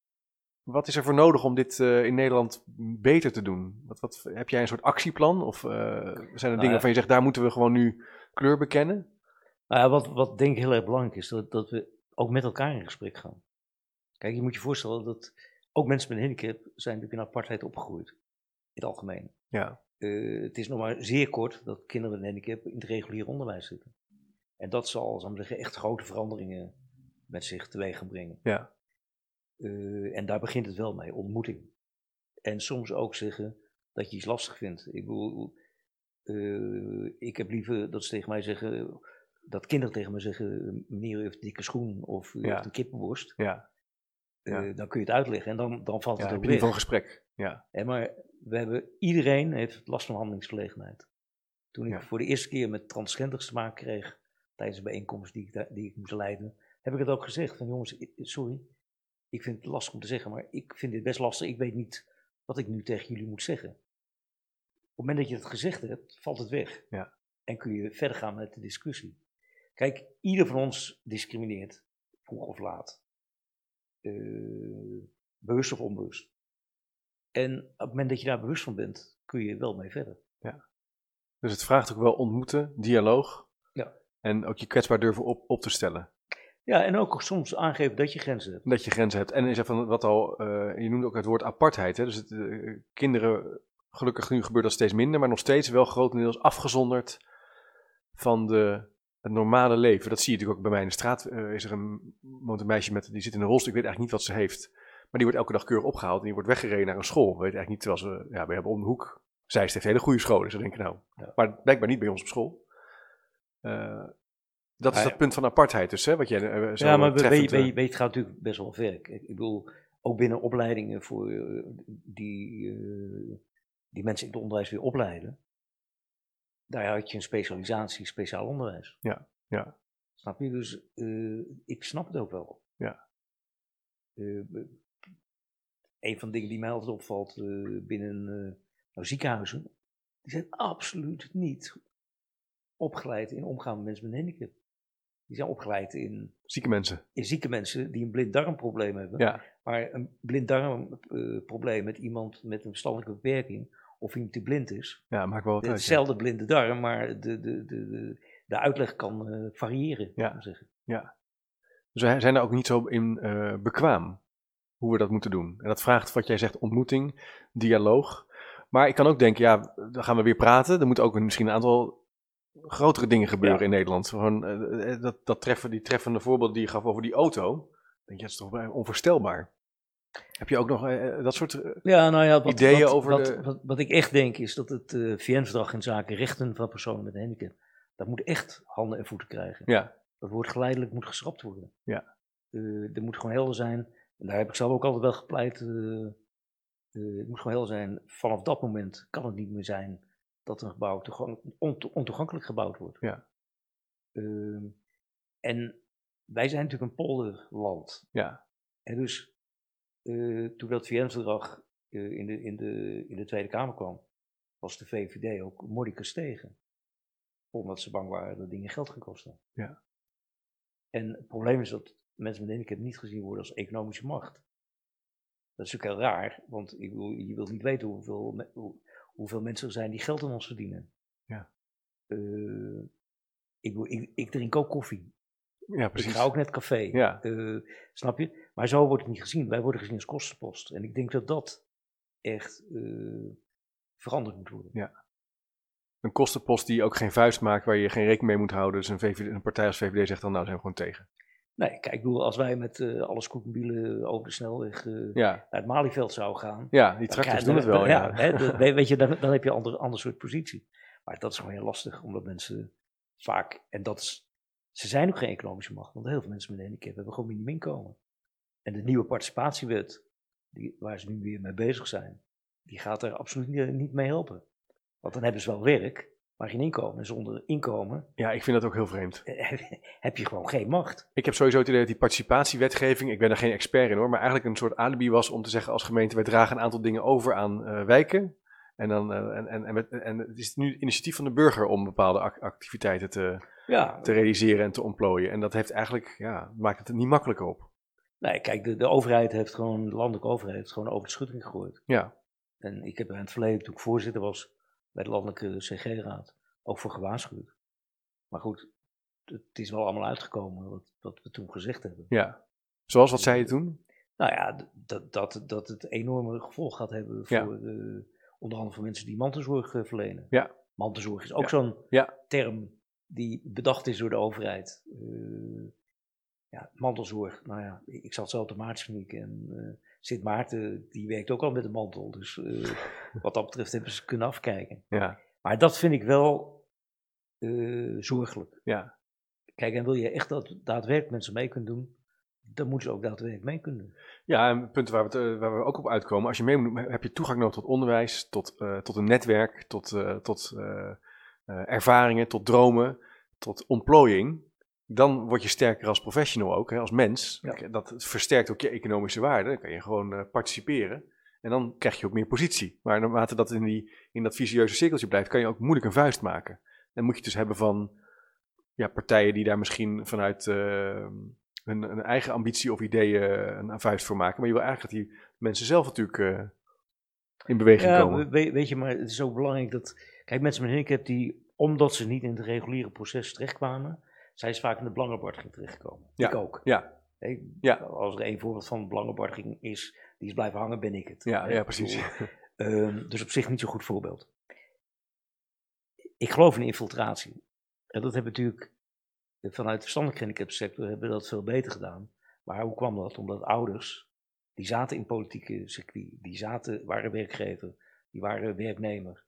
wat is er voor nodig om dit eh, in Nederland beter te doen? Wat, wat, heb jij een soort actieplan? Of eh, zijn er dingen ja. waarvan je zegt, daar moeten we gewoon nu kleur bekennen? Nou wat, wat denk ik heel erg belangrijk is, dat, dat we ook met elkaar in gesprek gaan. Kijk, je moet je voorstellen dat ook mensen met een handicap zijn natuurlijk in apartheid opgegroeid. In het algemeen. Ja, Eh, het is nog maar zeer kort dat kinderen met een handicap in het regulier onderwijs zitten. En dat zal, zal ik zeggen, echt grote veranderingen met zich teweeg gaan brengen. ja, Eh, en daar begint het wel mee, ontmoeting. En soms ook zeggen dat je iets lastig vindt. Ik bedoel, eh, ik heb liever dat ze tegen mij zeggen, dat kinderen tegen mij zeggen, meneer u heeft een dikke schoen of u Ja. heeft een kippenborst. ja, eh, Ja. dan kun je het uitleggen en dan, dan valt Ja, het ook je in ieder gesprek. Ja, Hè, maar we hebben, iedereen heeft last van handelingsverlegenheid. Toen ik voor de eerste keer met transgenders te maken kreeg, tijdens een bijeenkomst die ik, die ik moest leiden, heb ik het ook gezegd van jongens, sorry, ik vind het lastig om te zeggen, maar ik vind dit best lastig. Ik weet niet wat ik nu tegen jullie moet zeggen. Op het moment dat je het gezegd hebt, valt het weg. Ja. En kun je verder gaan met de discussie. Kijk, ieder van ons discrimineert, vroeg of laat. Eh, bewust of onbewust. En op het moment dat je daar bewust van bent, kun je wel mee verder. dus het vraagt ook wel ontmoeten, dialoog. Ja. En ook je kwetsbaar durven op, op te stellen. Ja, en ook soms aangeven dat je grenzen hebt. Dat je grenzen hebt. En je zegt van wat al, eh, je noemde ook het woord apartheid. Hè? Dus het, eh, kinderen, gelukkig nu gebeurt dat steeds minder, maar nog steeds wel grotendeels afgezonderd van de, het normale leven. Dat zie je natuurlijk ook bij mij in de straat. eh, is er een, woont een meisje met, die zit in een rolstoel, ik weet eigenlijk niet wat ze heeft. Maar die wordt elke dag keurig opgehaald en die wordt weggereden naar een school. We weten eigenlijk niet, terwijl ze, ja, we hebben om de hoek, zij heeft hele goede scholen. Dus ze denken nou, Ja. maar blijkbaar niet bij ons op school. Eh, dat is dat punt van apartheid dus, hè, wat jij eh, zo Ja, maar weet, weet, weet, het gaat natuurlijk best wel ver. Ik ik bedoel, ook binnen opleidingen voor die, die mensen in het onderwijs weer opleiden. Daar had je een specialisatie, speciaal onderwijs. Ja, ja. Snap je? Dus eh, ik snap het ook wel. Ja. Be- een van de dingen die mij altijd opvalt eh, binnen nou, ziekenhuizen, die zijn absoluut niet opgeleid in omgaan met mensen met een handicap. Die zijn opgeleid in, zieke mensen. in zieke mensen die een blinddarmprobleem hebben. Ja, Maar een blinddarmprobleem met iemand met een verstandelijke beperking, of iemand die blind is, ja maakt wel wat ja. hetzelfde blinde darm, maar de, de, de, de, de uitleg kan eh, variëren. Ja. ik zeggen. Dus wij zijn er ook niet zo in eh, bekwaam hoe we dat moeten doen. En dat vraagt wat jij zegt, ontmoeting, dialoog. Maar ik kan ook denken, ja, dan gaan we weer praten. Er moeten ook misschien een aantal grotere dingen gebeuren Ja. in Nederland. Gewoon, eh, eh, dat, dat treffen, die treffende voorbeeld die je gaf over die auto. Denk je, dat is toch onvoorstelbaar. Heb je ook nog eh, eh, dat soort... eh, Ja, nou ja, wat, Ideeën wat, over wat, de- wat, wat ik echt denk is dat het eh VN-verdrag in zaken rechten van personen met een handicap, dat moet echt handen en voeten krijgen. ja, Dat wordt geleidelijk moet geschrapt worden. Ja. Eh, er moet gewoon helder zijn, en daar heb ik zelf ook altijd wel gepleit, eh, eh, het moet gewoon helder zijn, vanaf dat moment kan het niet meer zijn dat een gebouw ontoegankelijk gebouwd wordt. Ja. Ehm, en wij zijn natuurlijk een polderland. ja, En dus eh, toen dat VN-verdrag eh, in, de, in, de, in de Tweede Kamer kwam, was de VVD ook mordicus tegen. Omdat ze bang waren dat dingen geld gaan kosten. Ja. En het probleem is dat mensen met handicap niet gezien worden als economische macht. Dat is natuurlijk heel raar, want ik je wilt niet weten hoeveel, hoe- hoeveel mensen er zijn die geld aan ons verdienen. Ja. Eh, ik, ik, ik drink ook koffie. ja, Ik precies. ga ook net café. Ja. Eh, snap je? Maar zo wordt het niet gezien. Wij worden gezien als kostenpost. En ik denk dat dat echt eh, veranderd moet worden. Een kostenpost die ook geen vuist maakt, waar je geen rekening mee moet houden. Dus een, VVD, een partij als VVD zegt dan, nou zijn we gewoon tegen. Nee, kijk, ik bedoel, als wij met eh alle scootmobielen over de snelweg eh, Ja, naar het Malieveld zouden gaan. ja die tractors doen het wel, ja. ja. hè, weet je, dan, dan heb je een ander, ander soort positie. Maar dat is gewoon heel lastig, omdat mensen vaak, en dat is, ze zijn ook geen economische macht, want heel veel mensen met een handicap hebben gewoon minimuminkomen. En de nieuwe participatiewet, die, waar ze nu weer mee bezig zijn, die gaat er absoluut niet mee helpen. Want dan hebben ze wel werk, maar geen inkomen. En zonder inkomen Ja, ik vind dat ook heel vreemd. heb je gewoon geen macht. Ik heb sowieso het idee dat die participatiewetgeving, ik ben daar geen expert in hoor, maar eigenlijk een soort alibi was om te zeggen als gemeente, wij dragen een aantal dingen over aan eh, wijken. En, dan, eh, en, en, en, met, en het is nu het initiatief van de burger om bepaalde ac- activiteiten te, Ja, te realiseren en te ontplooien. En dat heeft eigenlijk, ja, maakt het er niet makkelijker op. nee, kijk, de, de overheid heeft gewoon, de landelijke overheid heeft gewoon over de schutting gegooid. Ja, En ik heb er in het verleden, toen ik voorzitter was bij de landelijke CG-raad, ook voor gewaarschuwd. Maar goed, het is wel allemaal uitgekomen wat, wat we toen gezegd hebben. ja. Zoals, wat zei je toen? Nou ja, dat, dat, dat het enorme gevolg gaat hebben voor Ja. eh, onder andere voor mensen die mantelzorg eh, verlenen. Ja. Mantelzorg is ook Ja. zo'n Ja. term die bedacht is door de overheid. Eh, ja, mantelzorg, nou ja, ik zat zo op de en eh Sint Maarten, die werkt ook al met een mantel. Dus eh, wat dat betreft hebben ze kunnen afkijken. Ja, Maar dat vind ik wel eh, zorgelijk. ja, Kijk, en wil je echt dat daadwerkelijk mensen mee kunnen doen, dan moeten ze ook daadwerkelijk mee kunnen doen. Ja, en punten waar we, het, eh, waar we ook op uitkomen. Als je mee moet, heb je toegang nodig tot onderwijs, tot, tot een netwerk, tot, tot ervaringen, tot dromen, tot ontplooiing. Dan word je sterker als professional ook, hè, als mens. Ja. Dat versterkt ook je economische waarde. Dan kan je gewoon eh, participeren. En dan krijg je ook meer positie. Maar naarmate dat in, die, in dat visieuze cirkeltje blijft, kan je ook moeilijk een vuist maken. En moet je het dus hebben van ja, partijen die daar misschien vanuit eh, hun, hun eigen ambitie of ideeën een, een vuist voor maken. Maar je wil eigenlijk dat die mensen zelf natuurlijk eh, in beweging Ja, komen. we- weet je, maar het is ook belangrijk dat... Kijk, mensen met een handicap die, omdat ze niet in het reguliere proces terechtkwamen, zijn ze vaak in de belangenbehartiging terechtgekomen. Ja, Ik ook. ja. Hey, Ja. Als er een voorbeeld van belangenbehartiging is, die is blijven hangen, ben ik het. Ja, ja, precies. Ehm, dus op zich niet zo'n goed voorbeeld. Ik geloof in infiltratie. En dat hebben we natuurlijk eh, vanuit de verstandelijke gehandicaptensector hebben we dat veel beter gedaan. Maar hoe kwam dat? Omdat ouders, die zaten in politieke circuit, die zaten, waren werkgever, die waren werknemer.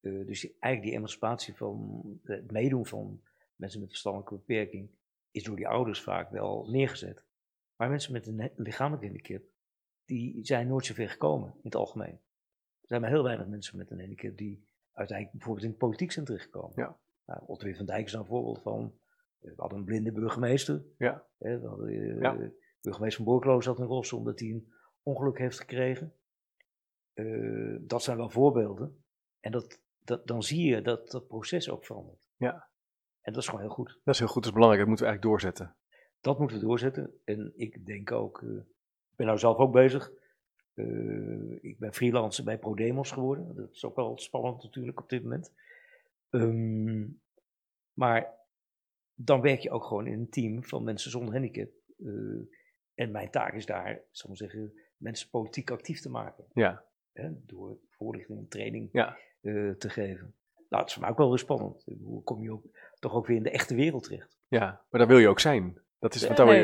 Eh, dus die, eigenlijk die emancipatie van het meedoen van mensen met verstandelijke beperking is door die ouders vaak wel neergezet. Maar mensen met een he- lichamelijk handicap, die zijn nooit zo ver gekomen in het algemeen. Er zijn maar heel weinig mensen met een handicap die uiteindelijk bijvoorbeeld in de politiek zijn terechtgekomen. Ja. Nou, Otto van Dijk is daar een voorbeeld van. We hadden een blinde burgemeester. Ja. Hè, we hadden, eh. Burgemeester van Borklo zat in Rossen omdat hij een ongeluk heeft gekregen. Eh, dat zijn wel voorbeelden. En dat, dat, dan zie je dat dat proces ook verandert. Ja. En dat is gewoon heel goed. Dat is heel goed, dat is belangrijk. Dat moeten we eigenlijk doorzetten. Dat moeten we doorzetten. En ik denk ook, eh, ik ben nou zelf ook bezig. Eh, ik ben freelancer bij ProDemos geworden. Dat is ook wel spannend natuurlijk op dit moment. Ehm, maar dan werk je ook gewoon in een team van mensen zonder handicap. Eh, en mijn taak is daar, zal ik zeggen, mensen politiek actief te maken. Ja. Hè, door voorlichting en training Ja. te geven. Nou, het is voor mij ook wel weer spannend. Hoe kom je ook, toch ook weer in de echte wereld terecht? Ja, maar daar wil je ook zijn. Dat is, daar nee,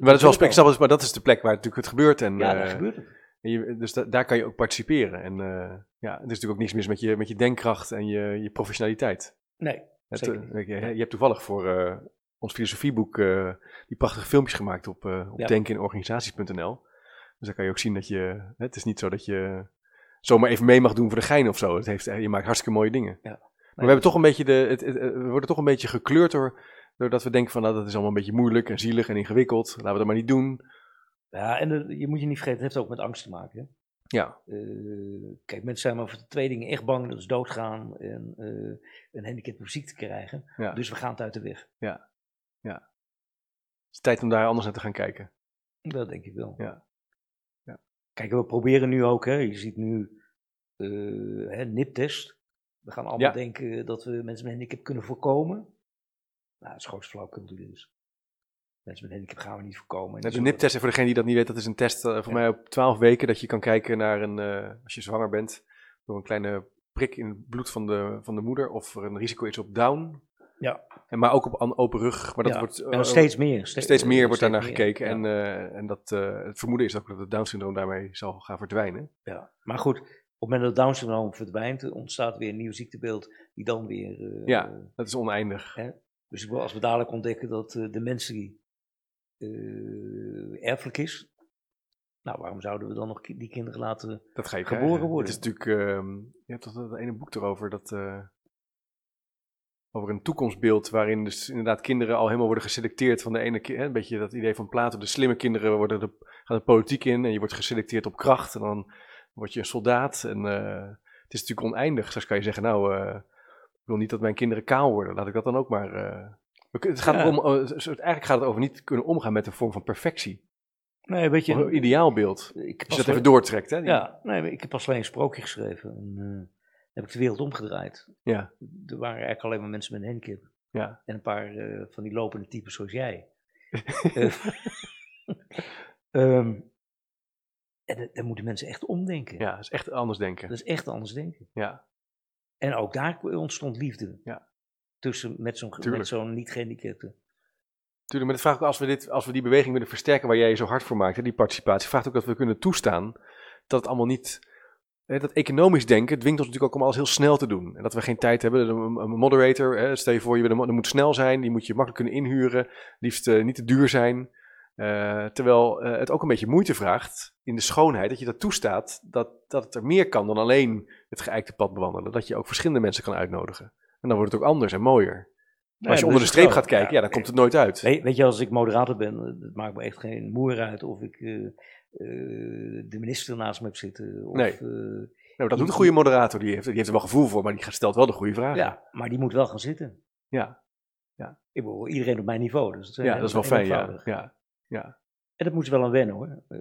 maar dat is wel maar dat is de plek waar natuurlijk het gebeurt. En, Ja, eh, dat gebeurt het. en je- dus da- daar kan je ook participeren. En eh, ja, er is natuurlijk ook niks mis met je, met je denkkracht en je, je professionaliteit. Nee, Het, eh, je, je hebt toevallig voor eh, ons filosofieboek eh, die prachtige filmpjes gemaakt op, eh op Ja. denkenorganisaties.nl. Dus daar kan je ook zien dat je, het is niet zo dat je zomaar even mee mag doen voor de gein of zo. Het heeft, je maakt hartstikke mooie dingen. Ja. Maar we, hebben toch een beetje de, het, het- we worden toch een beetje gekleurd door, doordat we denken van nou, dat is allemaal een beetje moeilijk en zielig en ingewikkeld. Laten we dat maar niet doen. Ja, en je moet je niet vergeten, het heeft ook met angst te maken. Hè? Ja, Eh, kijk, mensen zijn maar voor twee dingen echt bang. Dat is doodgaan en eh, een handicap of ziekte krijgen. ja, Dus we gaan het uit de weg. het is tijd om daar anders naar te gaan kijken. Dat denk ik wel. Ja. Ja. Kijk, we proberen nu ook, hè, je ziet nu eh hè, NIP-test. We gaan allemaal Ja. denken dat we mensen met handicap kunnen voorkomen. Nou, dat is gewoon flauwkul dus. Mensen met handicap gaan we niet voorkomen. En Net een NIP-test, voor degene die dat niet weet, dat is een test eh, voor Ja. mij op 12 weken dat je kan kijken naar een, eh, als je zwanger bent, door een kleine prik in het bloed van de, van de moeder, of er een risico is op down. Ja. En maar ook op open rug. Maar dat Ja, wordt eh, steeds meer. steeds meer wordt daarnaar gekeken. ja. En, en dat, het vermoeden is ook dat het Down-syndroom daarmee zal gaan verdwijnen. Ja, maar goed, op het moment dat Down syndroom verdwijnt, ontstaat weer een nieuw ziektebeeld die dan weer... eh, Ja. Dat is oneindig. hè, dus als we dadelijk ontdekken dat eh, de mensen die eh, erfelijk is, nou waarom zouden we dan nog ki- die kinderen laten... Dat ga je Geboren krijgen. worden. Het is natuurlijk, ehm, je hebt toch dat ene boek erover, dat, over een toekomstbeeld waarin dus inderdaad kinderen al helemaal worden geselecteerd van de ene keer, een beetje dat idee van Plato, de slimme kinderen worden de, gaan de politiek in en je wordt geselecteerd op kracht en dan word je een soldaat en eh, het is natuurlijk oneindig. Straks kan je zeggen, nou, eh, ik wil niet dat mijn kinderen kaal worden, laat ik dat dan ook maar... eh, het gaat Ja. om, eigenlijk gaat het over niet kunnen omgaan met een vorm van perfectie. Nee, weet je... Een ideaalbeeld. ik Als je dat even doortrekt, hè? die- Ja, nee, ik heb pas alleen een sprookje geschreven. En, heb ik de wereld omgedraaid. Ja, Er waren eigenlijk alleen maar mensen met een handicap. ja. En een paar van die lopende types zoals jij. Eh, ehm, en da- daar moeten mensen echt omdenken. Ja, dat is echt anders denken. Dat is echt anders denken. Ja, En ook daar ontstond liefde. Ja. Tussen, met zo'n zo'n niet-gehandicapte. tuurlijk. Maar de vraag ook, als we, dit, als we die beweging willen versterken waar jij je zo hard voor maakt, hè, die participatie, vraagt ook dat we kunnen toestaan dat het allemaal niet... Hè, dat economisch denken dwingt ons natuurlijk ook om alles heel snel te doen. En dat we geen tijd hebben. Een, moderator, hè, stel je voor, je wil dat moet snel zijn, die moet je makkelijk kunnen inhuren, liefst eh, niet te duur zijn. Eh, terwijl eh, het ook een beetje moeite vraagt in de schoonheid, dat je dat toestaat, dat, dat het er meer kan dan alleen het geëikte pad bewandelen. Dat je ook verschillende mensen kan uitnodigen. En dan wordt het ook anders en mooier. Maar als je onder de streep gaat kijken, ja, dan komt het nooit uit. Weet, weet je, als ik moderator ben, eh, het maakt me echt geen moer uit of ik de minister naast me heb zitten. Of, Nee. Nou, dat doet een goede moderator, die heeft, die heeft er wel gevoel voor, maar die stelt wel de goede vragen. ja, maar die moet wel gaan zitten. ja. Ik bedoel, iedereen op mijn niveau. Dus Ja, dat is wel fijn, ja. ja. Ja, En dat moet je wel aan wennen hoor. Eh,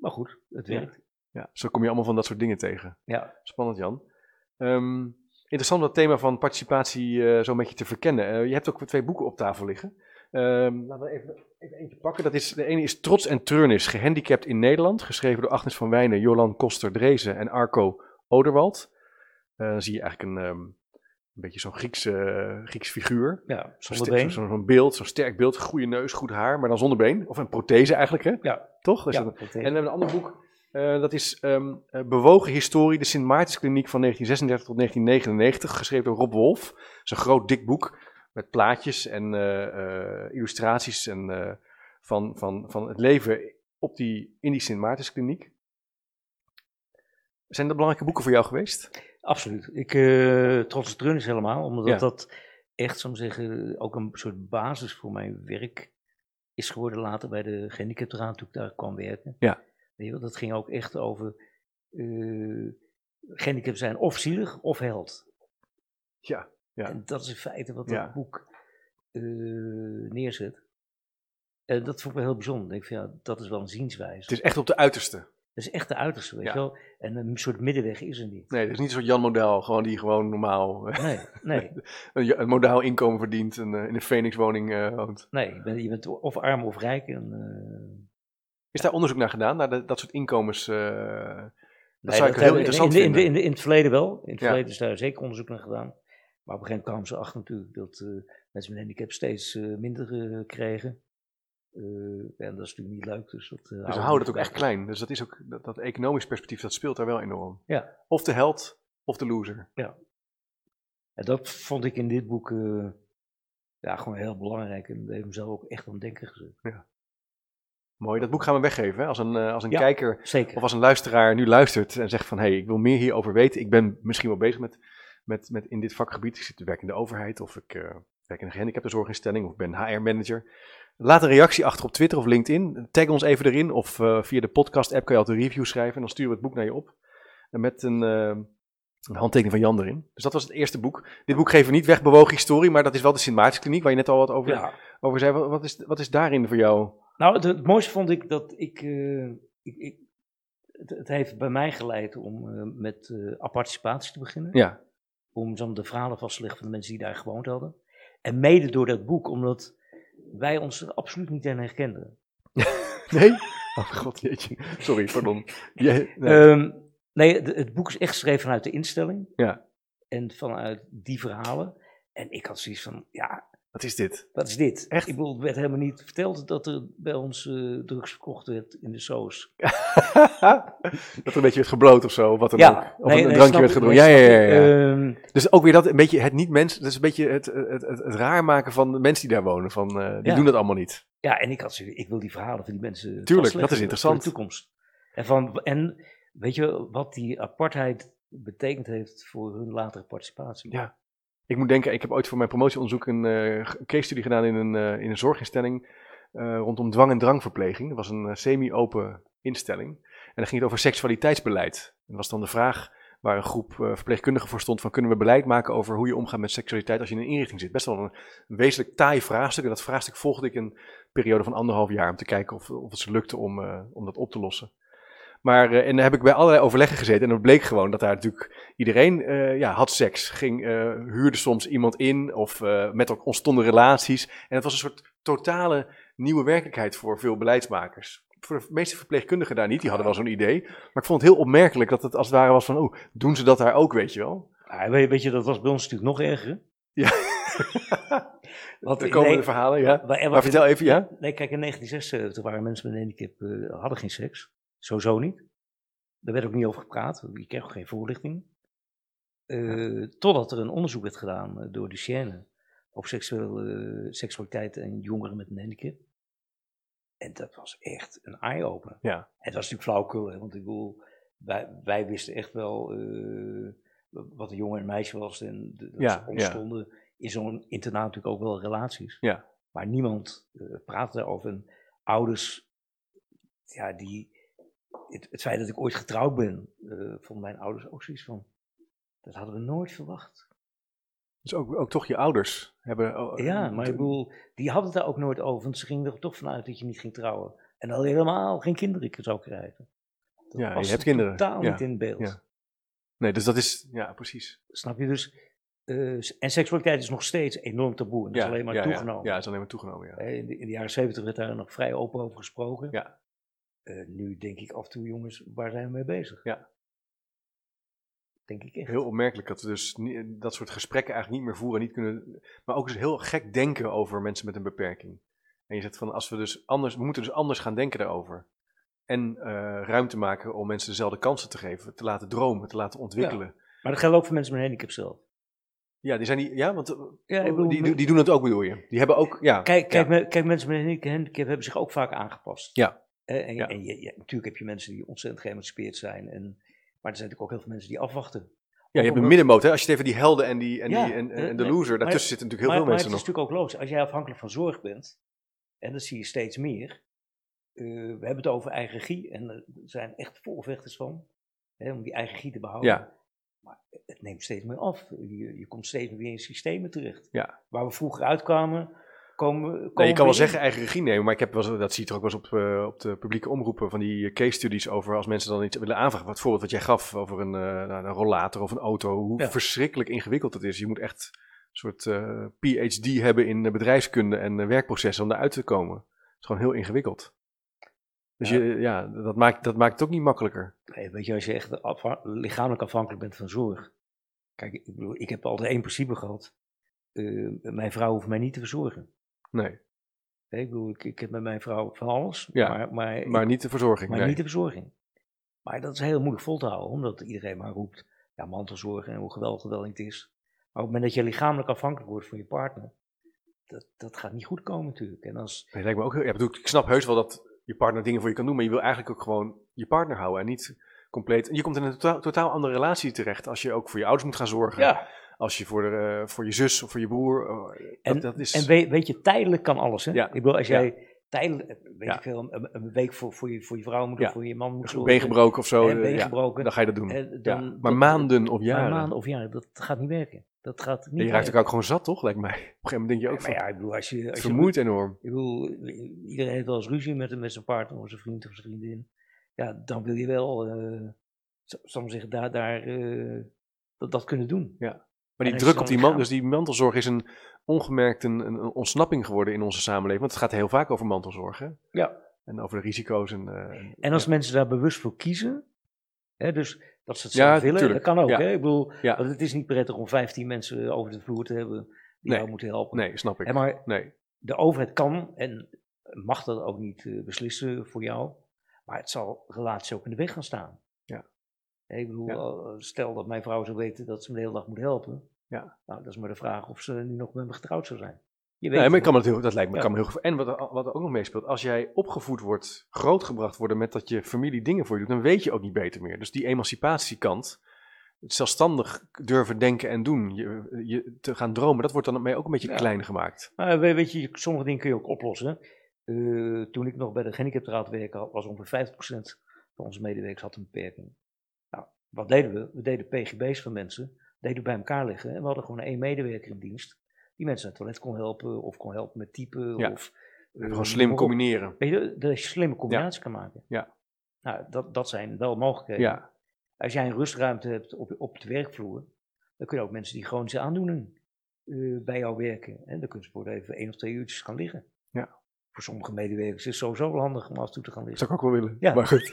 maar goed, het werkt. ja. Zo kom je allemaal van dat soort dingen tegen. Ja. Spannend, Jan. Ehm, interessant om dat thema van participatie eh, zo met je te verkennen. Eh, je hebt ook twee boeken op tafel liggen. Ehm, laten we even, even eentje pakken. Dat is, de ene is Trots en Treurnis, gehandicapt in Nederland. Geschreven door Agnes van Wijnen, Jolan Koster-Drezen en Arco Oderwald. Dan zie je eigenlijk een, ehm, een beetje zo'n Grieks, eh, Grieks figuur. Ja, Zo'n zonder been. Zo'n beeld, zo'n sterk beeld, goede neus, goed haar, maar dan zonder been. Of een prothese eigenlijk, hè? Ja. Toch? Is Ja, dat- dat en heeft- we hebben een ander boek, eh, dat is ehm, eh, Bewogen Historie, de Sint Maartenskliniek van 1936 tot 1999, geschreven door Rob Wolf. Dat is een groot, dik boek met plaatjes en illustraties en, van, van, van het leven op die, in die Sint Maartenskliniek. Zijn dat belangrijke boeken voor jou geweest? Absoluut. Ik uh, trots het is helemaal, omdat Ja. dat echt, zou ik zeggen, ook een soort basis voor mijn werk is geworden later bij de gehandicaptenraad toen ik daar kwam werken. Ja. Weet je wel, dat ging ook echt over uh, gehandicapt zijn of zielig of held. Ja. ja. En dat is in feite wat Ja. dat boek uh, neerzet. En dat vond ik wel heel bijzonder. Ik denk van, ja, dat is wel een zienswijze. Het is echt op de uiterste. Dat is echt de uiterste, weet Ja. je wel. En een soort middenweg is er niet. Nee, het is niet een soort Jan Model, gewoon die gewoon normaal eh, Nee, nee. een, een modaal inkomen verdient en eh, in een Phoenix-woning eh, woont. Nee, je bent, je bent of arm of rijk. En, uh, Is daar onderzoek naar gedaan, naar de, dat soort inkomens? Dat nee, zou ik heel interessant in, in, vinden. in, het verleden wel. In het Ja. verleden is daar zeker onderzoek naar gedaan. Maar op een gegeven moment kwamen ze achter natuurlijk dat mensen met handicap steeds minder uh, kregen. en dat is natuurlijk niet leuk. Dus, dat, dus we houden het ook echt klein. Dus dat is ook dat, dat economisch perspectief, dat speelt daar wel enorm. Ja. Of de held, of de loser. Ja. En dat vond ik in dit boek uh, ja, gewoon heel belangrijk. En dat heeft me zelf ook echt aan het denken gezet. Ja. Mooi, dat boek gaan we weggeven. Hè? Als een, als een ja, kijker zeker. of als een luisteraar nu luistert en zegt van... hé, hey, ik wil meer hierover weten. Ik ben misschien wel bezig met, met, met in dit vakgebied. Ik zit te werken in de overheid of ik werk in een gehandicaptenzorginstelling of ik ben HR-manager. Laat een reactie achter op Twitter of LinkedIn. Tag ons even erin of uh, via de podcast-app kan je altijd een review schrijven. En dan sturen we het boek naar je op. En met een, uh, een handtekening van Jan erin. Dus dat was het eerste boek. Dit boek geven we niet weg, bewogen historie, maar dat is wel de Sint Maartenskliniek waar je net al wat over, ja. over zei. Wat, is, wat is daarin voor jou? Nou, het, het mooiste vond ik dat ik. Uh, ik, ik het, het, heeft bij mij geleid om met participatie te beginnen. Ja. Om de verhalen vast te leggen van de mensen die daar gewoond hadden. En mede door dat boek, omdat wij ons er absoluut niet in herkenden. nee? Oh god, jeetje. Sorry, pardon. nee, um, nee het, het, boek is echt geschreven vanuit de instelling. Ja. En vanuit die verhalen. En ik had zoiets van, ja, wat is dit? Wat is dit? Echt? Ik bedoel, het werd helemaal niet verteld dat er bij ons uh, drugs verkocht werd in de soos. dat er een beetje werd gebloot of zo, wat dan ja, ook. Of nee, een nee, drankje werd gedronken. Ja, ja, ja. ja. Um, dus ook weer dat een beetje het niet mens, dus een beetje het, het, het, het, raar maken van de mensen die daar wonen. Van, uh, die ja. doen dat allemaal niet. Ja, en ik had ik wil die verhalen van die mensen. Tuurlijk, dat is interessant. Voor de toekomst. En, van, en weet je wat die apartheid betekend heeft voor hun latere participatie? Ja. Ik moet denken, ik heb ooit voor mijn promotieonderzoek een uh, case studie gedaan in een, uh, in een zorginstelling uh, rondom dwang- en drangverpleging. Dat was een semi-open instelling. En dan ging het over seksualiteitsbeleid. En was dan de vraag waar een groep verpleegkundigen voor stond van kunnen we beleid maken over hoe je omgaat met seksualiteit als je in een inrichting zit. Best wel een, wezenlijk taai vraagstuk. En dat vraagstuk volgde ik een periode van anderhalf jaar om te kijken of, of het ze lukte om, om dat op te lossen. Maar, uh, en dan heb ik bij allerlei overleggen gezeten. En het bleek gewoon dat daar natuurlijk iedereen uh, ja, had seks. Ging, uh, huurde soms iemand in of met ook ontstonden relaties. En het was een soort totale nieuwe werkelijkheid voor veel beleidsmakers. Voor de meeste verpleegkundigen daar niet, die hadden wel zo'n idee. Maar ik vond het heel opmerkelijk dat het als het ware was van, oh, doen ze dat daar ook, weet je wel? Ja, weet je, dat was bij ons natuurlijk nog erger. Ja. Want, er komen nee, de verhalen, ja. Maar, maar vertel even, ja. Nee, kijk, in 1976 waren mensen met een handicap, uh, hadden geen seks. Sowieso niet. Daar werd ook niet over gepraat. Je kreeg ook geen voorlichting. Uh, totdat er een onderzoek werd gedaan uh, door Duchenne op seksuele, seksualiteit en jongeren met een handicap. En dat was echt een eye-opener. Ja. Dat was natuurlijk flauwkul, hè, want ik bedoel, wij, wij wisten echt wel eh, wat een jongen en meisje was. En de, dat Ja, ze ontstonden in zo'n internaat natuurlijk ook wel relaties. Ja. Maar niemand eh, praatte daarover. En ouders, ja, die, het, het feit dat ik ooit getrouwd ben, eh vonden mijn ouders ook zoiets van, dat hadden we nooit verwacht. Dus ook, ook toch je ouders hebben... oh, Ja, eh, maar ik bedoel, die hadden het daar ook nooit over, want ze gingen er toch vanuit dat je niet ging trouwen. En al helemaal geen kinderen zou krijgen. Dat Ja, je hebt kinderen. totaal Ja, niet in beeld. ja. Nee, dus dat is... Ja, precies. Snap je dus? eh, en seksualiteit is nog steeds enorm taboe. En dat ja, is alleen maar ja, toegenomen. Ja, ja, is alleen maar toegenomen, ja. In, de, in de jaren zeventig werd daar nog vrij open over gesproken. Ja. Eh, nu denk ik af en toe, jongens, waar zijn we mee bezig? Ja. Denk ik echt. Heel opmerkelijk dat we dus nie- dat soort gesprekken eigenlijk niet meer voeren. Niet kunnen, maar ook eens heel gek denken over mensen met een beperking. En je zegt van, als we dus anders... We moeten dus anders gaan denken daarover. En eh, ruimte maken om mensen dezelfde kansen te geven. Te laten dromen, te laten ontwikkelen. Maar dat geldt ook voor mensen met een handicap zelf. Ja, die zijn die... Ja, want... eh, Ja, bedoel, die, die doen het ook, bedoel je? Die hebben ook... Ja, Kijk, kijk, ja. me- kijk, mensen met een handicap hebben zich ook vaak aangepast. Ja. En Ja. en je, natuurlijk heb je mensen die ontzettend geëmancipeerd zijn. En, maar er zijn natuurlijk ook heel veel mensen die afwachten. Ja, je hebt een middenmoot, hè? Als je het even die helden en, die, en, Ja, die, en, en eh, de nee, loser, maar- daartussen zitten natuurlijk heel maar, veel maar mensen het is nog. natuurlijk ook logisch. Als jij afhankelijk van zorg bent, en dat zie je steeds meer. eh, we hebben het over eigen regie en er zijn echt voorvechters van. Hè, om die eigen regie te behouden. Ja. Maar het neemt steeds meer af. Je, je komt steeds meer in systemen terecht. Ja. Waar we vroeger uitkwamen, komen, komen Nee, je kan we wel zeggen eigen regie nemen, maar ik heb wel, dat zie je toch ook wel eens op, eh, op de publieke omroepen van die case studies over als mensen dan iets willen aanvragen. Wat voorbeeld wat jij gaf over een, eh, nou, een rollator of een auto, hoe Ja. verschrikkelijk ingewikkeld het is. Je moet echt een soort eh, PhD hebben in eh, bedrijfskunde en eh, werkprocessen om daaruit te komen. Het is gewoon heel ingewikkeld. Dus Ja. Je, ja, dat, maakt, dat maakt het ook niet makkelijker. Nee, weet je, als je echt afha- lichamelijk afhankelijk bent van zorg. Kijk, ik bedoel, ik heb altijd één principe gehad. Eh, mijn vrouw hoeft mij niet te verzorgen. Nee, Ik bedoel, ik, ik heb met mijn vrouw van alles, Ja, maar, maar, maar ik- niet de verzorging. maar nee. niet de verzorging. Maar dat is heel moeilijk vol te houden, omdat iedereen maar roept, ja, mantelzorg en hoe geweldig het wel niet is. Maar op het moment dat je lichamelijk afhankelijk wordt van je partner, dat, dat gaat niet goed komen natuurlijk. En als, Nee, lijkt me ook heel, ja, bedoel, ik snap heus wel dat je partner dingen voor je kan doen, maar je wil eigenlijk ook gewoon je partner houden en niet compleet. Je komt in een totaal, totaal andere relatie terecht als je ook voor je ouders moet gaan zorgen. ja, Als je voor, de, eh, voor je zus of voor je broer. eh, en, dat, dat is, en weet, weet je, tijdelijk kan alles. Hè? Ja, Ik bedoel, als ja. jij tijdelijk, eh, weet Ja. ik veel, een, een week voor, voor, je, voor je vrouw moet Ja. of voor je man moet een been gebroken of zo. en eh, been ja, gebroken. dan ga je dat doen. Eh, Ja, dan- Maar dat- maanden of jaren. maanden of jaren, dat gaat niet werken. Dat gaat niet Ja, je raakt elkaar ook gewoon zat, toch? Lijkt mij. Op een gegeven moment denk je ook van. ja, ik bedoel, als je, als je enorm. Ik bedoel, iedereen heeft wel eens ruzie met, met zijn partner of zijn vriend of zijn vriendin. Ja, dan wil je wel, z- zal ik zeggen, daar, daar dat, dat kunnen doen. Maar die druk op die man, dus die mantelzorg is een ongemerkt een, een, ontsnapping geworden in onze samenleving. Want het gaat heel vaak over mantelzorg. Hè? Ja. En over de risico's. En, eh, En als ja. mensen daar bewust voor kiezen, hè, dus dat ze het Ja, zelf willen, tuurlijk. dat kan ook. Ja. Hè? Ik bedoel, Ja. want het is niet prettig om 15 mensen over de vloer te hebben die Nee. jou moeten helpen. Nee, snap ik. Maar Nee. de overheid kan en mag dat ook niet eh, beslissen voor jou, maar het zal relatie ook in de weg gaan staan. Ik bedoel, Ja. eh, stel dat mijn vrouw zou weten dat ze me de hele dag moet helpen, Ja. nou, dat is maar de vraag of ze nu nog met me getrouwd zou zijn. Je weet Nee, maar ik kan me heel, dat lijkt me, Ja. kan me heel goed. En wat, er- wat er ook nog meespeelt, als jij opgevoed wordt, grootgebracht worden met dat je familie dingen voor je doet, dan weet je ook niet beter meer. Dus die emancipatiekant, het zelfstandig durven denken en doen, je, je te gaan dromen, dat wordt dan mee ook een beetje Ja. klein gemaakt. Maar weet je, sommige dingen kun je ook oplossen. Eh, toen ik nog bij de gehandicaptenraad werkte, was ongeveer 50% van onze medewerkers had een beperking. Wat deden we? We deden PGB's van mensen, deden bij elkaar liggen en we hadden gewoon één medewerker in dienst die mensen naar het toilet kon helpen of kon helpen met typen Ja. of... eh, Gewoon slim maar op. combineren. Weet je, dat je slimme combinaties kan maken. Ja. Nou, dat, dat zijn wel mogelijkheden. Ja, Als jij een rustruimte hebt op, op de werkvloer, dan kunnen ook mensen die chronische aandoening eh, bij jou werken. En dan kunnen ze voor even één of twee uurtjes gaan liggen. Ja. Voor sommige medewerkers is het sowieso wel handig om af en toe te gaan dat liggen. zou ik ook wel willen. Ja. Maar goed.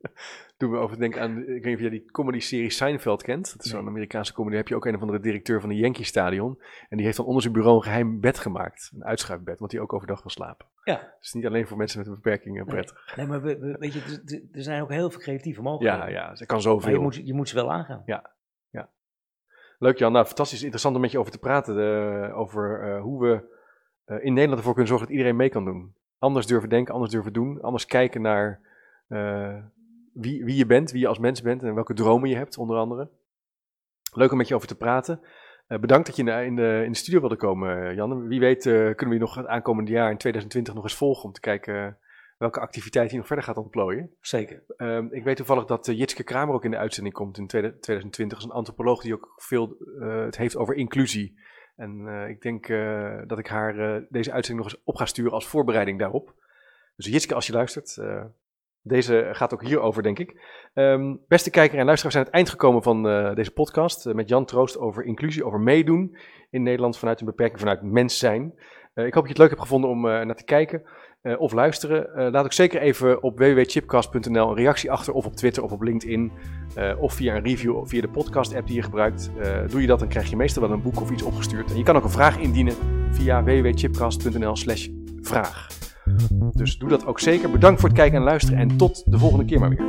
Doen we over denken aan, ik weet niet of jij die comedy-serie Seinfeld kent. Dat is zo'n Nee. Amerikaanse comedy. Daar heb je ook een of andere directeur van de Yankee Stadion. En die heeft dan onder zijn bureau een geheim bed gemaakt. Een uitschuifbed, want die ook overdag wil slapen. Ja, Dus niet alleen voor mensen met een beperking eh, Nee. prettig. nee, maar we- we- weet je, er- zijn ook heel veel creatieve mogelijkheden. Ja, ja, ze kan Maar je zoveel. moet, je moet ze wel aangaan. Leuk Jan, nou fantastisch interessant om met je over te praten. over eh, hoe we eh, in Nederland ervoor kunnen zorgen dat iedereen mee kan doen. anders durven denken, anders durven doen, anders kijken naar wie, wie je bent, wie je als mens bent en welke dromen je hebt, onder andere. Leuk om met je over te praten. Uh, bedankt dat je in de, in, de, in de studio wilde komen, Jan. Wie weet uh, kunnen we je nog het aankomende jaar in 2020 nog eens volgen om te kijken welke activiteiten je nog verder gaat ontplooien. Zeker. Uh, ik weet toevallig dat Jitske Kramer ook in de uitzending komt in 2020. Dat is een antropoloog die ook veel het heeft over inclusie. En ik denk dat ik haar deze uitzending nog eens op ga sturen als voorbereiding daarop. Dus Jitske, als je luistert, deze gaat ook hierover, denk ik. Um, beste kijker en luisteraar, zijn het eind gekomen van uh, deze podcast. Uh, met Jan Troost over inclusie, over meedoen in Nederland vanuit een beperking, vanuit mens zijn. Uh, ik hoop dat je het leuk hebt gevonden om naar te kijken of luisteren. laat ook zeker even op www.chipcast.nl een reactie achter, of op Twitter of op LinkedIn. of via een review of via de podcast-app die je gebruikt. doe je dat, dan krijg je meestal wel een boek of iets opgestuurd. En je kan ook een vraag indienen via www.chipcast.nl/slash vraag. Dus doe dat ook zeker. Bedankt voor het kijken en luisteren en tot de volgende keer maar weer.